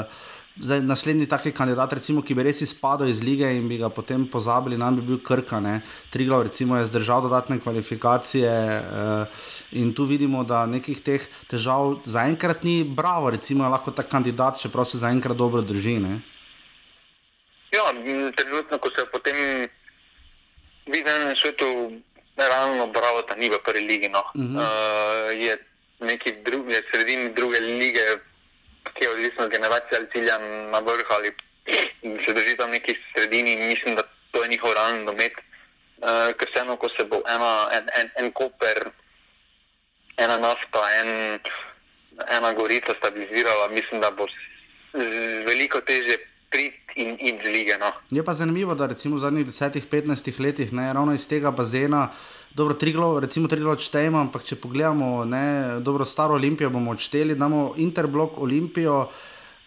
Uh, Zdaj, naslednji taki kandidat, recimo, ki bi res izpadel iz lige in bi ga potem pozabili, nam bi bil Krka. Triglav recimo, je zdržal dodatne kvalifikacije uh, in tu vidimo, da nekih teh težav zaenkrat ni. Bravo, recimo, je lahko ta kandidat, čeprav se zaenkrat dobro drži. Ne? Ja, trenutno, ko se potem v enem svetu realno bravo, da ni v prvi ligi. No. Uh -huh. uh, je neki drugi, je sredini druge lige, ki je odvisno od generacije ali cilja na vrh ali se drži tam neki sredini in mislim, da to je njihov realni domet. Uh, ker vseeno, ko se bo ena, en, en, en koper, ena nafta, en, ena gorica stabilizirala, mislim, da bo veliko teže in z lige. No. Je pa zanimivo, da recimo v zadnjih 10-15 letih, ne, ravno iz tega bazena, dobro, tri glavo, recimo tri glavo odštejemo, ampak če pogledamo, ne, dobro, staro Olimpijo bomo odšteli, damo Interblok Olimpijo.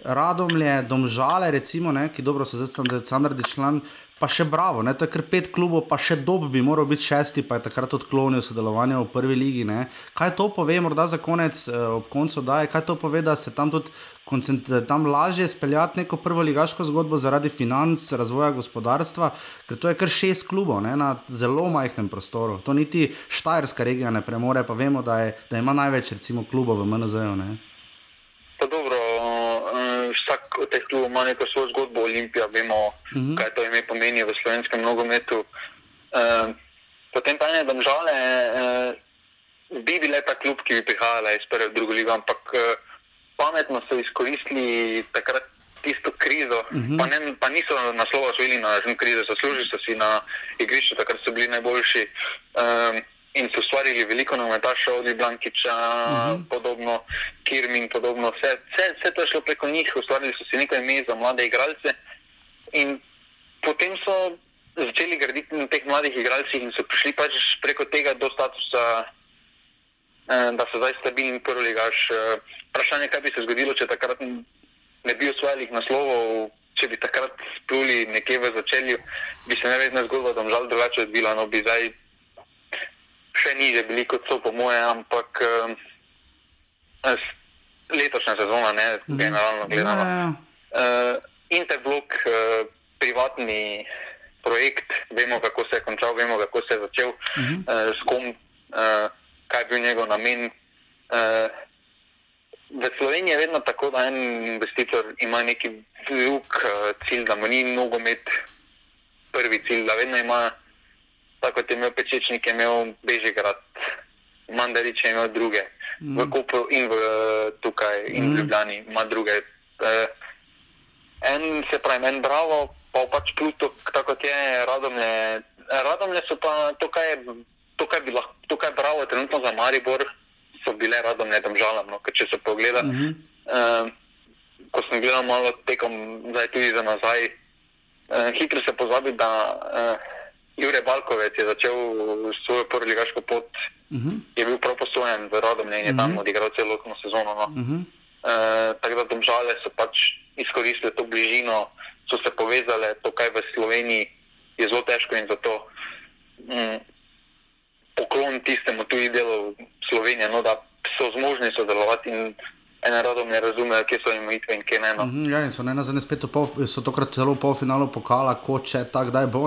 Radomlje, domžale, recimo, ne, ki dobro so zdaj standardni član, pa še bravo, ne, to je kar pet klubov, pa še dob bi moral biti šesti, pa je takrat odklonil sodelovanje v prvi ligi. Ne. Kaj to pove, morda za konec, eh, ob koncu da je, kaj to pove, da se tam tudi tam lažje speljati neko prvo ligaško zgodbo zaradi financ, razvoja gospodarstva, ker to je kar šest klubov ne, na zelo majhnem prostoru. To niti Štajerska regija ne premore, pa vemo, da, je, da ima največ recimo klubov v MNZ-u. Dobro, od teh klubov ima neko svojo zgodbo, Olimpija, vemo, uh mhm. -huh. kaj to ime pomeni v slovenskem nogometu. Uh, potem pa ne, da žale, uh, bi bile ta klub, ki bi prihajala iz prve v drugo ligo, ampak uh, pametno so izkoristili takrat tisto krizo, uh mhm. -huh. pa, ne, pa niso naslova osvojili na račun krize, zaslužili so si na igrišču, takrat so bili najboljši. Uh, in so ustvarili veliko nogometašov, od Blankiča, uh mhm. -huh. podobno Kirmin, podobno vse, vse, vse to je šlo preko njih, ustvarili so si nekaj ime za mlade igralce. In potem so začeli graditi na teh mladih igralcih in so prišli pač preko tega do statusa, eh, da so zdaj stabilni prvi ligaš. Eh, vprašanje, kaj bi se zgodilo, če takrat ne bi osvojili naslovov. Če bi takrat spluli nekje v začetku, bi se nevedna zgodba, da bi žal drugače odvila, no bi zdaj še niže bili kot so, po moje, ampak uh, letošnja sezona, ne generalno gledano. Ja, ja. Uh, Interblok, uh, privatni projekt, vemo, kako se je končal, vemo, kako se je začel, mm -hmm. uh, s kom, uh, kaj je bil njegov namen. Uh, v Sloveniji je vedno tako, da en investitor ima neki drug uh, cilj, da mu ni nogomet prvi cilj, da vedno ima tako kot je imel Pečečnik, je imel Bežigrad, Mandarič je imel druge, mm. v Kopru in v, tukaj, in mm. v Ljubljani ima druge. Uh, en se pravi, en bravo, pa pač Pluto, tako kot je, radomlje. Radomlje so pa to, kaj je, to, kaj bi lahko, to, kaj je bravo, trenutno za Maribor, so bile radomlje tam žalomno, ker če se pogleda. Mm -hmm. uh, Ko sem gledal malo tekom, zdaj tudi za nazaj, uh, hitro se pozabi, da uh, Jure Balkovec je začel svojo prvo ligaško pot, uh mhm. -huh. je bil prav posojen v Rodomlje in je uh -huh. tam odigral celotno sezono. No. Uh -huh. uh, tako da domžale so pač izkoristili to bližino, so se povezale, to kaj v Sloveniji je zelo težko in zato um, poklon tistemu tudi delu Slovenije, no, da so zmožni sodelovati in ena rodom ne razume, kje so jim itve in kje ne. No. Mm ja, in so ne na zadnje spet, pol, so tokrat celo v polfinalu pokala, kot če tako daj bo.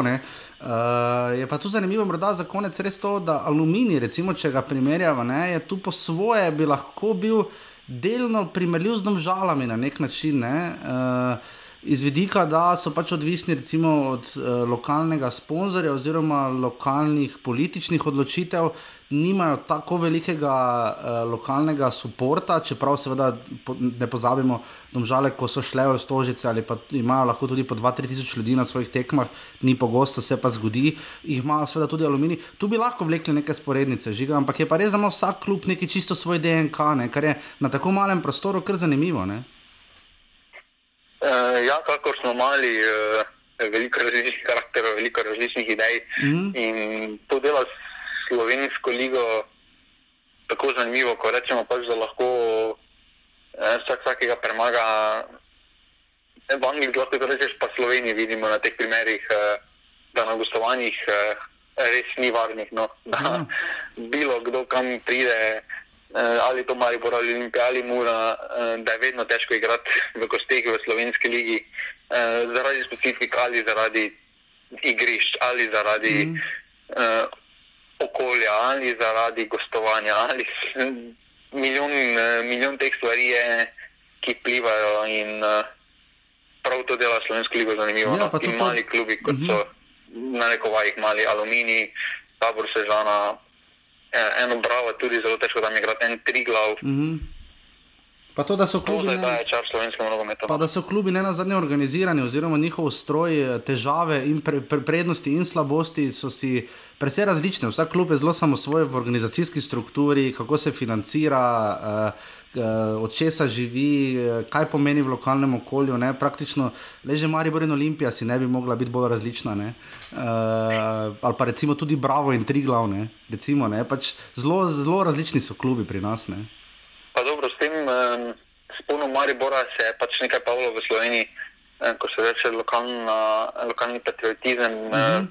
Uh, je pa tu zanimivo, morda za konec res to, da aluminij, recimo, če ga primerjava, ne, je tu po svoje bi lahko bil delno primerljiv z domžalami na nek način. Ne. Uh, iz vidika, da so pač odvisni recimo, od uh, lokalnega sponzorja oziroma lokalnih političnih odločitev, nimajo tako velikega uh, lokalnega podpora, čeprav seveda po, ne pozabimo, da ko so šle v stožice ali pa imajo lahko tudi po 2-3 tisoč ljudi na svojih tekmah, ni pogosto, se pa zgodi, jih imajo seveda tudi aluminij. Tu bi lahko vlekli neke sporednice, žiga, ampak je pa res, da ima vsak klub neki čisto svoj DNK, ne, kar je na tako malem prostoru kar zanimivo. Ne. Uh, ja, kako smo imeli uh, veliko različnih karakterov, veliko različnih idej. Mm. In to dela slovensko ligo tako zanimivo, ko rečemo, pač, da lahko eh, vsak vsakega premaga. V Angliji lahko rečeš, pa Sloveniji vidimo na teh primerih, eh, da na gostovanjih eh, res ni varnih. No, da mm. bilo kdo kam pride. Eh, ali to mari bo ali Olimpija ali Mura, eh, da je vedno težko igrati v gostih v slovenski ligi, eh, zaradi specifik ali zaradi igrišč ali zaradi mm. Okolja ali zaradi gostovanja ali milijon, milijon teh stvari je, ki plivajo in prav to dela slovensko ligo zanimivo. Ja, no? In mali klubi kot mm -hmm. so na nekovajih mali aluminij, tabor sežana, eh, eno bravo, tudi zelo težko tam igrati, en tri glav. Mm -hmm. Pa to, da so klubi. Slovenskemu nogometu. Pa da so klubi ne na zadnje organizirani, oziroma njihov stroj, težave in pre, pre, prednosti in slabosti so si precej različne. Vsak klub je zelo samo svoj v organizacijski strukturi, kako se financira. Uh, uh, od česa živi, uh, kaj pomeni v lokalnem okolju. Ne? Praktično, le že Marijo in Olimpija si ne bi mogla biti bolj različna. Uh, ali pa recimo tudi Bravo in tri glavne. Recimo, pač zelo, zelo različni so klubi pri nas. Ne? Pa dobro, s tem um, spolnom Maribora se je pač nekaj pavlo v Sloveniji, um, ko se reče lokalna, lokalni patriotizem. Mm -hmm.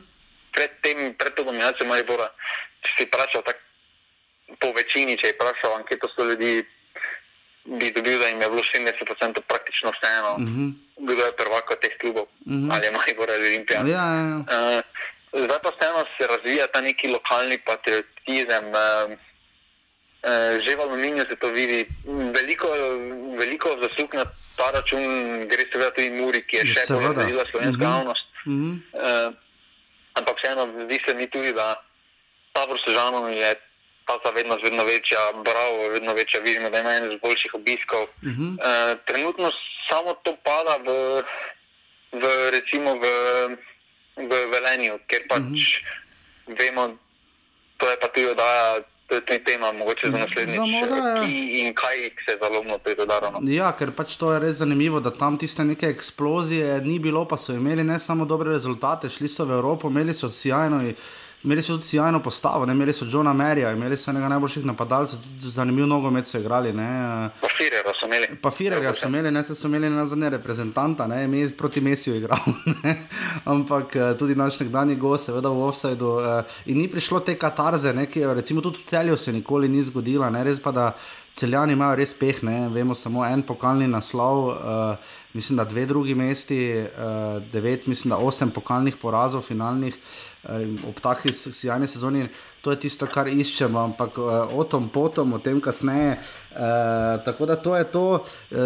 pred, tem, pred to dominacijo Maribora, če si vprašal tako. Po večini, če je vprašal anketo, so ljudi bi dobil, da jim je bilo 70% praktično vseeno, uh -huh. kdo je prvak od teh klubov mhm. -huh. ali ima jih bolj Olimpija. Ja, ja, ja. uh, zdaj pa vseeno se razvija ta neki lokalni patriotizem. Uh, že v Aluminiju se to vidi. Veliko, veliko zaslug na ta račun gre seveda tudi Muri, ki je še bolj razvila slovenska uh -huh. javnost. Uh -huh. uh, ampak vseeno zdi se mi tudi, da ta vrstežano je ta zavednost vedno večja, bravo, vedno večja, vidimo, da ima eno iz boljših obiskov. Uh -huh. uh, trenutno samo to pada v, v recimo v, v Velenju, ker pač uh -huh. vemo, to je pa tudi oddaja. To je tudi tema, mogoče za naslednji svet. In kaj se je zalomilo pri dodaru? Ja, ker pač to je res zanimivo, da tam tiste neke eksplozije ni bilo, pa so imeli ne samo dobre rezultate, šli so v Evropo, imeli so sjajno. Imeli so tudi sjajno postavo, ne? imeli so Johna Merija, imeli so enega najboljših napadalcev, tudi zanimiv nogomet so igrali. Ne? Pa Firerja so imeli. Pa Firerja so imeli, ne se so imeli na zadnje reprezentanta, ne Mi proti Mesiju igral. Ampak eh, tudi naš nekdanji gost, seveda v offsajdu. Eh, in ni prišlo te katarze, ki jo recimo tudi v celju se nikoli ni zgodila. Ne? Res pa da celjani imajo res peh, ne? vemo samo en pokalni naslov. Uh, Mislim, da dve drugi mesti, uh, devet, mislim, da osem pokalnih porazov, finalnih. Uh, ob takšni sjajni sezoni, to je tisto, kar iščemo, ampak uh, o tom potom, o tem kasneje. Uh, tako da to je to uh,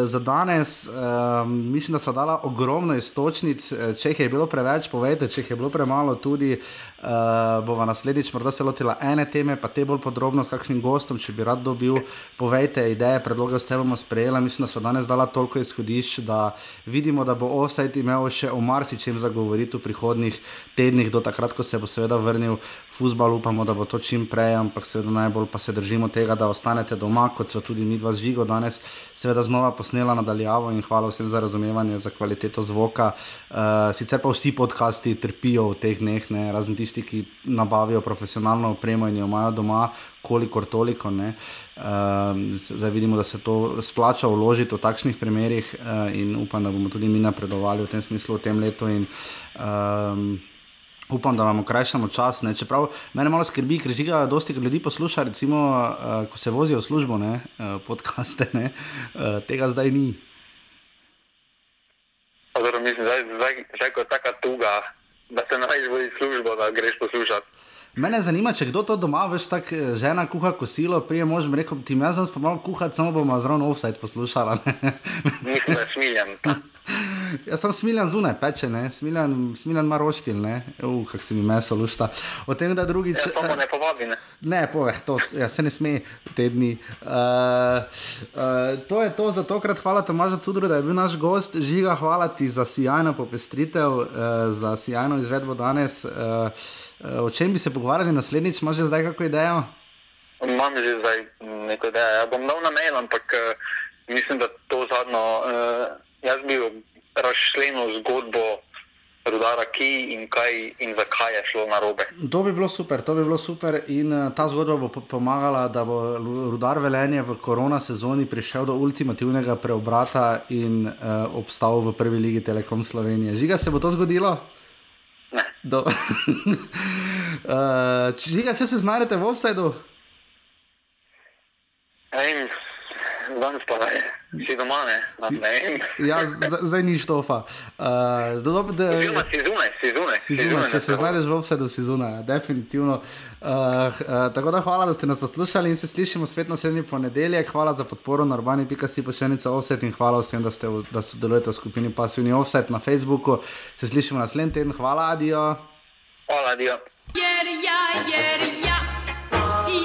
za danes. Uh, mislim, da so dala ogromno istočnic. Če jih je bilo preveč, povejte, če jih je bilo premalo, tudi uh, bova naslednjič morda se lotila ene teme, pa te bolj podrobno s kakšnim gostom, če bi rad dobil. Povejte, ideje, predloge vse bomo sprejeli. Mislim, da so danes dala toliko izhodišč, da vidimo, da bo offset imel še o marsičem zagovoriti v prihodnih tednih, do takrat, ko se bo seveda vrnil futbal, upamo, da bo to čim prej, ampak seveda najbolj pa se držimo tega, da ostanete doma, kot so tudi mi dva zvigo danes, seveda znova posnela nadaljavo in hvala vsem za razumevanje, za kvaliteto zvoka. Uh, sicer pa vsi podcasti trpijo v teh dneh, ne, razen tisti, ki nabavijo profesionalno opremo in jo imajo doma, kolikor toliko. Ne. Uh, zdaj vidimo, da se to splača vložiti v takšnih primerih uh, in upam, da bomo tudi mi napredovali v tem smislu v tem letu. In, uh, upam, da vam okrajšamo čas. Ne? Čeprav me malo skrbi, ker že ga dosti ljudi posluša, recimo, uh, ko se vozijo v službo, ne? Uh, podcaste, ne? Uh, tega zdaj ni. Zdaj, mislim, zdaj, zdaj, zdaj je tako tuga, da se najdeš v službo, da greš poslušati. Mene zanima, če kdo to doma, veš, tako žena kuha kosilo, prije možem rekel, ti jaz sem pa malo kuhati, samo bomo zraven offside poslušala. Da smiljen. Jaz sem smiljen zunaj, peče, ne, smiljen, smiljen maroštil, ne, uf, kak se mi meso lušta. O tem, da drugič. Ja, to ne povabi, ne. Ne, poveh, to ja, se ne sme te dni. Uh, uh, to je to za tokrat, hvala Tomažu Cudru, da je bil naš gost. Žiga, hvala ti za sjajno popestritev, uh, za sjajno izvedbo danes. Uh, o čem bi se pogovarjali naslednjič, imaš že zdaj kako idejo? Imam že zdaj neko idejo. Ja, bom dal na mail, ampak uh, mislim, da to zadnjo. Uh, jaz bi razšlenil zgodbo rudara, ki in kaj in zakaj je šlo na robe. To bi bilo super, to bi bilo super in uh, ta zgodba bo pomagala, da bo rudar velenje v korona sezoni prišel do ultimativnega preobrata in uh, obstal v prvi ligi Telekom Slovenije. Žiga se bo to zgodilo? Ne. uh, žiga, če se znajdete v offsetu? Danes pa ne, si doma ne, ne. ja, zdaj ni štofa. Uh, do, do, de, si zunaj, si zunaj. Si zunaj, če se znajdeš v obsedu, si zunaj, definitivno. Uh, uh, tako da hvala, da ste nas poslušali in se slišimo spet naslednji ponedeljek. Hvala za podporo na urbani.si pošiljnica offset in hvala vsem, da, ste, da sodelujete v skupini Pasivni offset na Facebooku. Se slišimo naslednji teden, hvala, adijo. Hvala, dio. Jer ja, jer ja,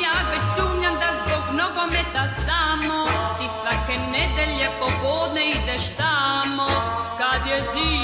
ja već sumnjam da zbog nogometa samo nedelje popodne ideš tamo kad je zim.